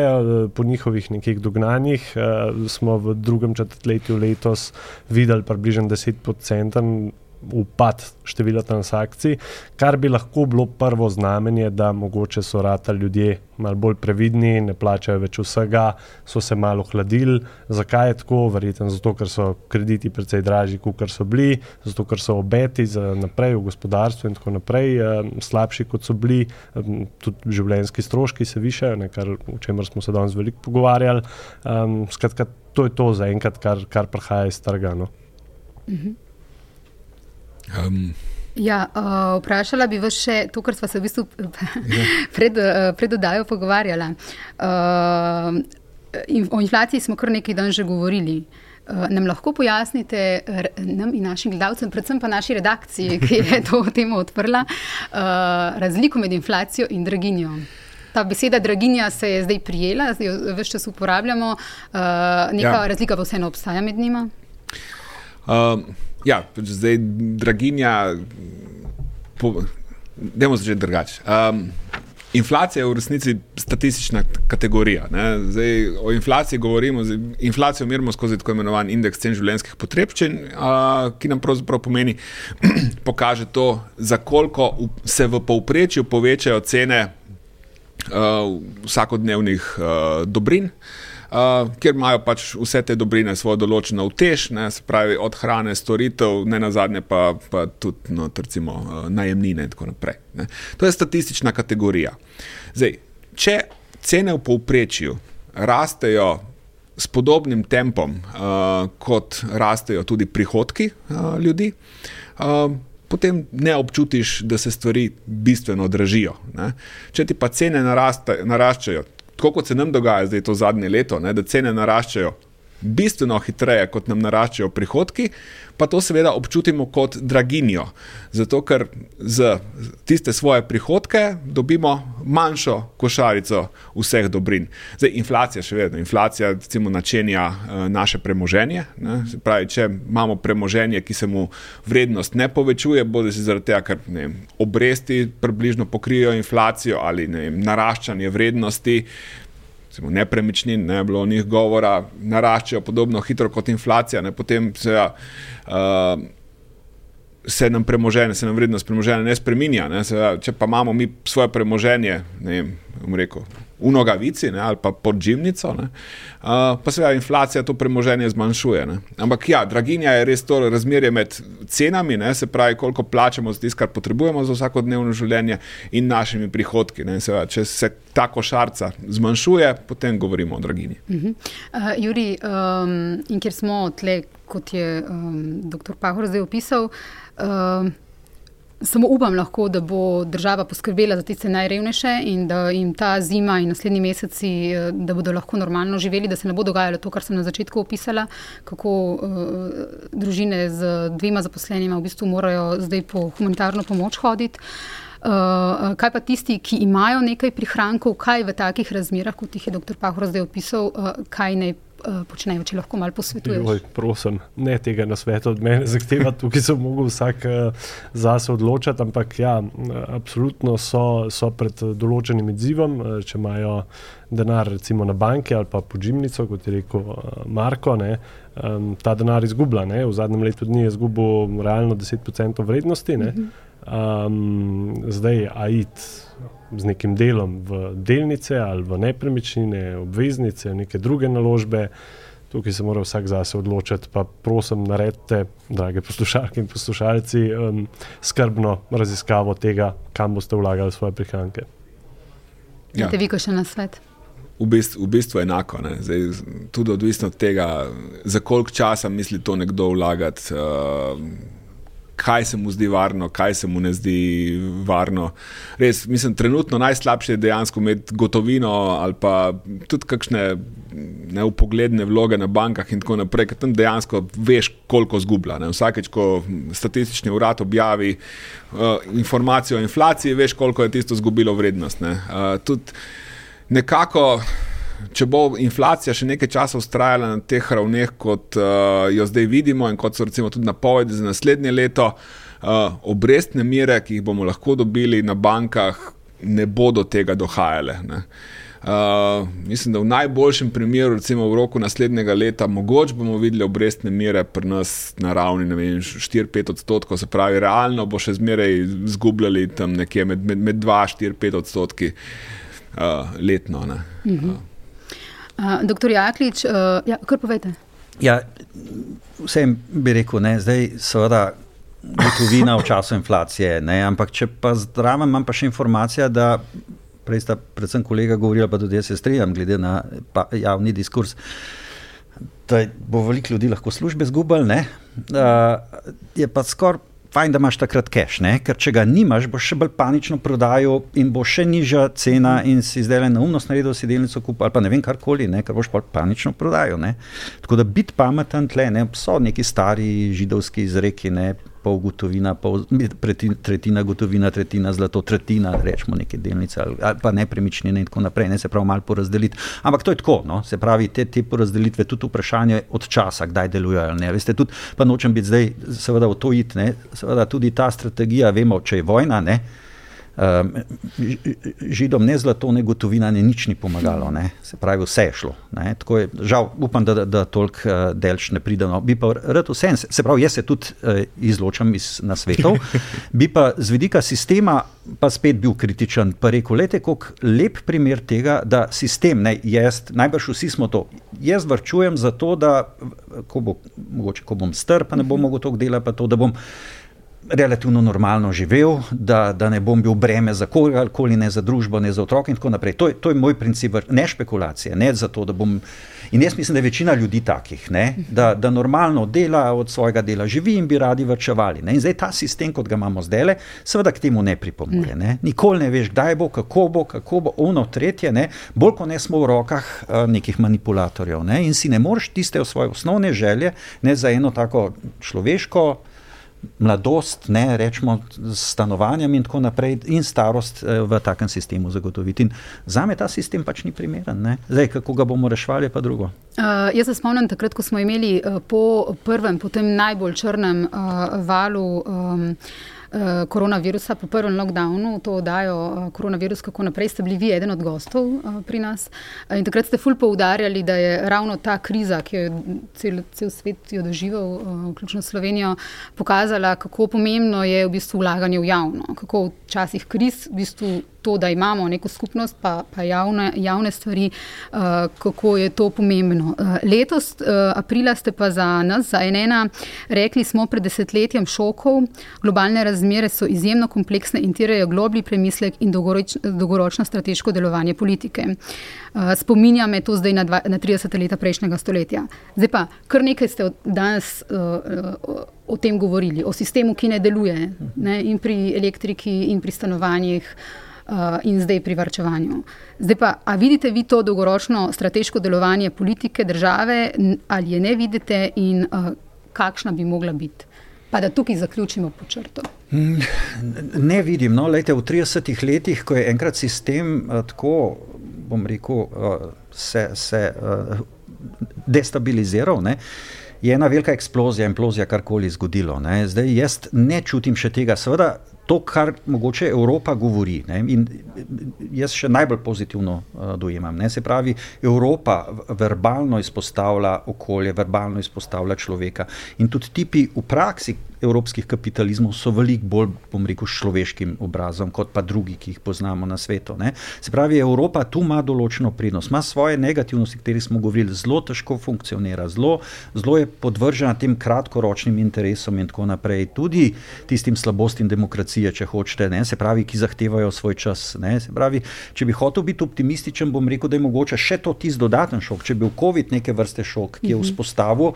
Po njihovih nekih dognanjih uh, smo v drugem četrtletju letos videli približno 10-procenten upad števila transakcij, kar bi lahko bilo prvo znamenje, da mogoče so rata ljudje malo bolj previdni, ne plačajo več vsega, so se malo hladili. Zakaj je tako? Verjetno zato, ker so krediti precej dražji, kot so bili, zato ker so obeti za naprej v gospodarstvu in tako naprej eh, slabši, kot so bili, tudi življenjski stroški se višajo, ne, kar, o čemer smo se danes veliko pogovarjali. Um, skratka, to je to zaenkrat, kar, kar prihaja iz trga. No. Um, Ja, uh, vprašala bi vas še to, kar smo se v bistvu pred, uh, pred oddajo pogovarjala. Uh, in, o inflaciji smo kar nekaj dan že govorili. Uh, nam lahko pojasnite, nam in našim gledalcem, predvsem pa naši redakciji, ki je to temo odprla, uh, razliko med inflacijo in draginjo. Ta beseda draginja se je zdaj prijela, zdaj jo več čas uporabljamo, uh, neka Ja. ja. razlika pa vseeno obstaja med njima. Um, ja, zdaj draginja. Po, Dajmo začeti drugače. Um, inflacija je v resnici statistična kategorija. Ne? Zdaj, o inflaciji govorimo, zdaj, inflacijo merimo skozi tako imenovan indeks cen življenjskih potrebščin, uh, ki nam pravzaprav pomeni, pokaže to, za koliko se v povprečju povečajo cene uh, vsakodnevnih uh, dobrin. Uh, ker imajo pač vse te dobrine svojo določeno utež, ne, se pravi od hrane, storitev, ne na zadnje pa, pa tudi no, recimo, uh, najemnine in tako naprej. Ne. To je statistična kategorija. Zdaj, če cene v povprečju rastejo s podobnim tempom, uh, kot rastejo tudi prihodki uh, ljudi, uh, potem ne občutiš, da se stvari bistveno dražijo. Ne. Če ti pa cene narasta, naraščajo, tako kot se nam dogaja zdaj to zadnje leto, ne, da cene naraščajo bistveno hitreje, kot nam naraščajo prihodki, pa to seveda občutimo kot draginjo. Zato, ker z tiste svoje prihodke dobimo manjšo košarico vseh dobrin. Zdaj, inflacija še vedno, inflacija recimo načenja uh, naše premoženje. Ne? Se pravi, če imamo premoženje, ki se mu vrednost ne povečuje, bodi si zaradi tega, ker vem, obresti približno pokrijejo inflacijo ali vem, naraščanje vrednosti recimo, nepremičnin, ne bilo o njih govora, naraščajo podobno hitro kot inflacija, ne, potem se, uh, se nam premoženje, se nam vrednost premoženja ne spreminja. Ne, se, če pa imamo mi svoje premoženje, ne vem, rekel, v nogavici ne, ali pa pod žimnico, ne, uh, pa seveda inflacija to premoženje zmanjšuje. Ne. Ampak ja, draginja je res to razmerje med cenami, ne, se pravi, koliko plačamo za tisto, kar potrebujemo za vsakodnevno življenje in našimi prihodki. Ne, seveda, če se ta košarca zmanjšuje, potem govorimo o draginji. Uh, Juri, um, in ker smo tle, kot je um, dr. Pahor zdaj opisal, um, samo upam lahko, da bo država poskrbela za tiste najrevnejše in da jim ta zima in naslednji meseci, eh, da bodo lahko normalno živeli, da se ne bo dogajalo to, kar sem na začetku opisala, kako uh, družine z dvema zaposlenima v bistvu morajo zdaj po humanitarno pomoč hoditi. Uh, kaj pa tisti, ki imajo nekaj prihrankov, kaj v takih razmerah, kot jih je dr. Pahor zdaj opisal, uh, kaj naj uh, počnejo, če lahko malo posvetuješ? Joj, prosim, ne tega na svetu od mene zahteva, tukaj se lahko vsak uh, zase odločati, ampak ja, absolutno so, so pred eh, določenim izzivom, eh, če imajo denar recimo na banki ali pa podžimnico, kot je rekel uh, Marko, ne, um, ta denar izgublja. Ne, v zadnjem letu dni je izgubil realno 10% vrednosti. Ne, um, zdaj, a id z nekim delom v delnice ali v nepremičnine, obveznice, neke druge naložbe. Tukaj se mora vsak zase odločiti, pa prosim, naredite, drage poslušalke in poslušalci, um, skrbno raziskavo tega, kam boste vlagali svoje prihranke. Ja. Vi, ko še na svet. v bistvu, v bistvu enako. Zdaj, tudi odvisno od tega, za koliko časa misli to nekdo vlagati. Uh, kaj se mu zdi varno, kaj se mu ne zdi varno. Res, mislim, trenutno najslabše je dejansko imeti gotovino ali pa tudi kakšne neupogledne vloge na bankah in tako naprej, ker tam dejansko veš, koliko zgublja. Vsakeč, ko statistični urad objavi uh, informacijo o inflaciji, veš, koliko je tisto zgubilo vrednost. Ne. Uh, tudi nekako če bo inflacija še nekaj časa ustrajala na teh ravneh, kot uh, jo zdaj vidimo, in kot so recimo tudi napovedi za naslednje leto, uh, obrestne mere, ki jih bomo lahko dobili na bankah, ne bodo tega dohajale. Uh, mislim, da v najboljšem primeru, recimo v roku naslednjega leta, mogoče bomo videli obrestne mere pri nas na ravni 4-5 odstotkov, se pravi, realno bo še zmeraj izgubljali tam nekje med, med, med 2-4-5 odstotki uh, letno. Uh -huh. uh. Uh, doktor Jaklič, uh, ja, kar povete? Ja, vsem bi rekel, ne, zdaj seveda gotovina v času inflacije, ne, ampak če pa zdravo imam pa še informacija, da prej sta predvsem kolega govorila, pa tudi jaz se strijam glede na pa, javni diskurs, da bo veliko ljudi lahko službe zgubili, uh, je pa skoraj fajn, da imaš takrat cache, ne? ker če ga nimaš, boš še bolj panično prodajal in bo še nižja cena in si zdaj le neumnost naredil, si delnico kupil ali pa ne vem karkoli, ne? ker boš pa panično prodajal. Ne? Tako da biti pameten tle, ne? so neki stari židovski izreki, ne? Pol gotovina, pol, tretjina gotovina, tretjina zlato, tretjina, rečemo neke delnice ali, ali pa nepremičnine in tako naprej, ne se pravi malo porazdeliti. Ampak to je tako, no? se pravi, te, te porazdelitve, tudi vprašanje od časa, kdaj delujejo. Ne? Veste, tudi, pa nočem biti zdaj, seveda, v to iti, ne? seveda tudi ta strategija, vemo, če je vojna. Ne? Um, židom ne zlato, ne gotovina, ne nič ni pomagalo, ne. se pravi, vse je šlo. Je, žal, upam, da, da, da toliko uh, delč ne pride. No. Bi pa rad vse, se pravi, jaz se tudi uh, izločam iz nasvetov, bi pa z vidika sistema pa spet bil kritičen, pa rekel, lete, kako lep primer tega, da sistem, ne, jaz, najbrž vsi smo to, jaz vrčujem za to, da ko, bo, mogoče, ko bom strp, ne bom mogel toliko dela, pa to, da bom relativno normalno živel, da, da ne bom bil breme za kogarkoli, ne za družbo, ne za otroke in tako naprej. To je, to je moj princip, ne špekulacije, ne za to, da bom. In jaz mislim, da je večina ljudi takih, ne, da, da normalno dela, od svojega dela živi in bi radi vrčevali. Ne. In zdaj ta sistem, kot ga imamo zdaj, seveda k temu ne pripomore. Ne. Nikoli ne veš, kdaj bo, kako bo, kako bo, ono tretje, ne. bolj ko ne smo v rokah uh, nekih manipulatorjev. Ne. In si ne moreš tiste svoje osnovne želje, ne za eno tako človeško mladost, ne rečemo, s stanovanjem in tako naprej, in starost eh, v takem sistemu zagotoviti. In za me ta sistem pač ni primeren. Ne? Zdaj, kako ga bomo reševali, pa drugo. Uh, jaz se spomnim takrat, ko smo imeli uh, po prvem, po tem najbolj črnem uh, valu. Um, koronavirusa, po prvem lockdownu, to oddajo uh, koronavirus, kako naprej ste bili vi eden od gostov uh, pri nas. In takrat ste ful poudarjali, da je ravno ta kriza, ki jo je cel, cel svet jo doživel, vključno Slovenijo, pokazala, kako pomembno je v bistvu vlaganje v javno. Kako v časih kriz v bistvu to, da imamo neko skupnost, pa, pa javne, javne stvari, uh, kako je to pomembno. Uh, letos, uh, aprila, ste pa za nas, za NN, rekli smo pred desetletjem šokov, globalne razmere so izjemno kompleksne in tirajo globlji premislek in dolgoroč, dolgoročno strateško delovanje politike. Uh, spominja me to zdaj na, dva, na 30 leta prejšnjega stoletja. Zdaj pa, kar nekaj ste danes. Uh, uh, O tem govorili, o sistemu, ki ne deluje, ne, in pri elektriki, in pri stanovanjih, uh, in zdaj pri vrčevanju. Zdaj pa, a vidite vi to dolgoročno strateško delovanje politike države, ali je ne vidite in uh, kakšna bi mogla biti? Pa da tukaj zaključimo po črto. Mm, ne vidim. No, lejte, v 30 letih, ko je enkrat sistem uh, tako, bom rekel, uh, se, se uh, destabiliziral. Ne, Je ena velika eksplozija, implozija, karkoli zgodilo. Ne. Zdaj jaz ne čutim še tega. Seveda, to, kar mogoče Evropa govori. Ne, in jaz še najbolj pozitivno uh, dojemam. Ne, se pravi, Evropa verbalno izpostavlja okolje, verbalno izpostavlja človeka. In tudi tipi v praksi, evropskih kapitalizmov so veliko bolj, bom rekel, človeškim obrazom, kot pa drugi, ki jih poznamo na svetu. Ne. Se pravi, Evropa tu ima določeno prednost, ima svoje negativnosti, o katerih smo govorili, zelo težko funkcionira, zelo, zelo je podvržena tem kratkoročnim interesom in tako naprej, tudi tistim slabostim demokracije, če hočete, ne. se pravi, ki zahtevajo svoj čas. Ne. Se pravi, če bi hotel biti optimističen, bom rekel, da je mogoče še to tisti dodaten šok, če bi bil COVID neke vrste šok, ki je mhm. vzpostavil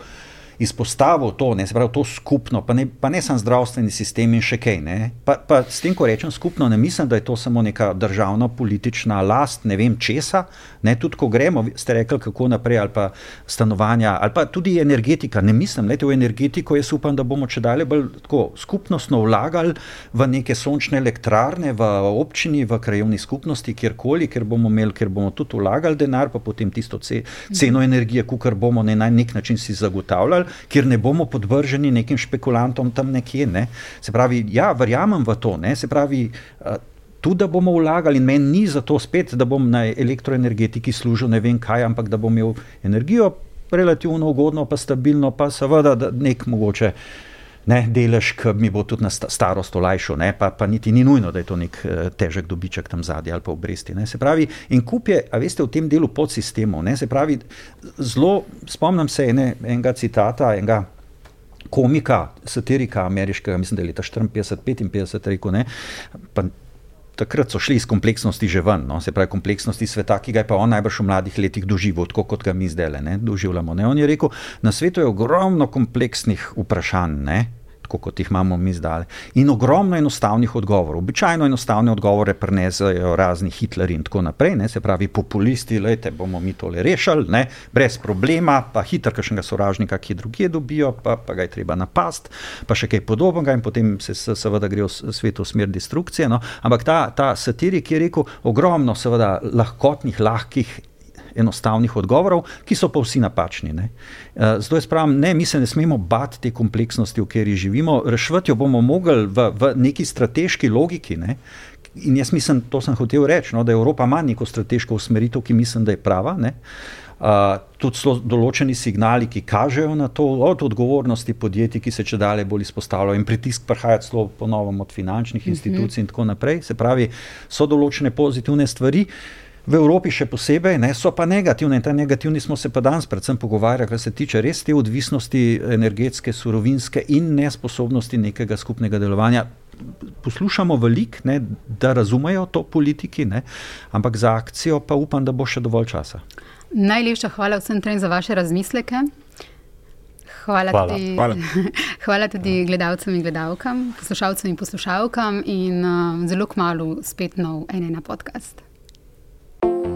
izpostavil to, ne, pravi, to skupno, pa ne, pa ne samo zdravstveni sistem in še kaj. Pa, pa s tem, ko rečem skupno, ne mislim, da je to samo neka državna politična last, ne vem česa. Ne, tudi ko gremo, ste rekli, kako naprej, ali pa stanovanja, ali pa tudi energetika. Ne mislim, da je v energetiko, jaz upam, da bomo če dalje bolj tako skupnostno vlagali v neke sončne elektrarne, v občini, v krajovni skupnosti, kjerkoli, ker bomo imeli, ker bomo tudi vlagali denar, pa potem tisto ceno energije, kar bomo ne, na nek način si zagotavljali delali, kjer ne bomo podvrženi nekim špekulantom tam nekje. Ne. Se pravi, ja, verjamem v to. Ne. Se pravi, tudi da bomo vlagali, in meni ni za to spet, da bom na elektroenergetiki služil ne vem kaj, ampak da bom imel energijo relativno ugodno, pa stabilno, pa seveda nek mogoče ne, delež, ki mi bo tudi na starost olajšal, pa, pa niti ni nujno, da je to nek uh, težek dobiček tam zadnji ali pa obresti. Ne. Se pravi, in kup je, a veste, v tem delu podsistemov. Se pravi, zelo spomnim se ene, enega citata, enega. Komika, satirika ameriškega, mislim, da je leta 54-55, rekel ne. Pa takrat so šli iz kompleksnosti že ven, no? se pravi, kompleksnosti sveta, ki ga je pa on najbrž v mladih letih doživel, tako kot ga mi zdaj le doživljamo. Ne? On je rekel, na svetu je ogromno kompleksnih vprašanj. Ne? Tako kot jih imamo mi zdaj. In ogromno enostavnih odgovorov. Običajno enostavne odgovore prenesajo razni Hitlerji in tako naprej, ne? se pravi populisti, da bomo mi tole rešili, ne? brez problema, pa hitro, kakšnega sovražnika, ki drugje dobijo, pa, pa ga je treba napast, pa še kaj podobnega in potem se seveda gre v svetu smer destrukcije. No? Ampak ta, ta satirik je rekel ogromno, seveda, lahkotnih, lahkih enostavnih odgovorov, ki so pa vsi napačni. Ne. Eh, zato jaz pravim, ne, mi se ne smemo bati te kompleksnosti, v kateri živimo, rešiti jo bomo mogli v, v neki strateški logiki. Ne. In jaz mislim, to sem hotel reči, no, da Evropa ima neko strateško usmeritev, ki mislim, da je prava. Ne. Uh, tudi so določeni signali, ki kažejo na to, od odgovornosti podjetij, ki se če dalje bolj izpostavljajo, in pritisk prihaja celo ponovno od finančnih mhm. institucij, uh -huh. in tako naprej. Se pravi, so določene pozitivne stvari. Uh, v Evropi še posebej, ne, so pa negativne. In ta negativni smo se pa danes predvsem pogovarjali, kar se tiče res te odvisnosti energetske, surovinske in nesposobnosti nekega skupnega delovanja. Poslušamo veliko, da razumejo to politiki, ne, ampak za akcijo pa upam, da bo še dovolj časa. Najlepša hvala vsem trem za vaše razmisleke. Hvala, hvala. Tudi, hvala. hvala tudi gledalcem in gledalkam, poslušalcem in poslušalkam, in uh, zelo kmalo spet nov en na podcast. thank you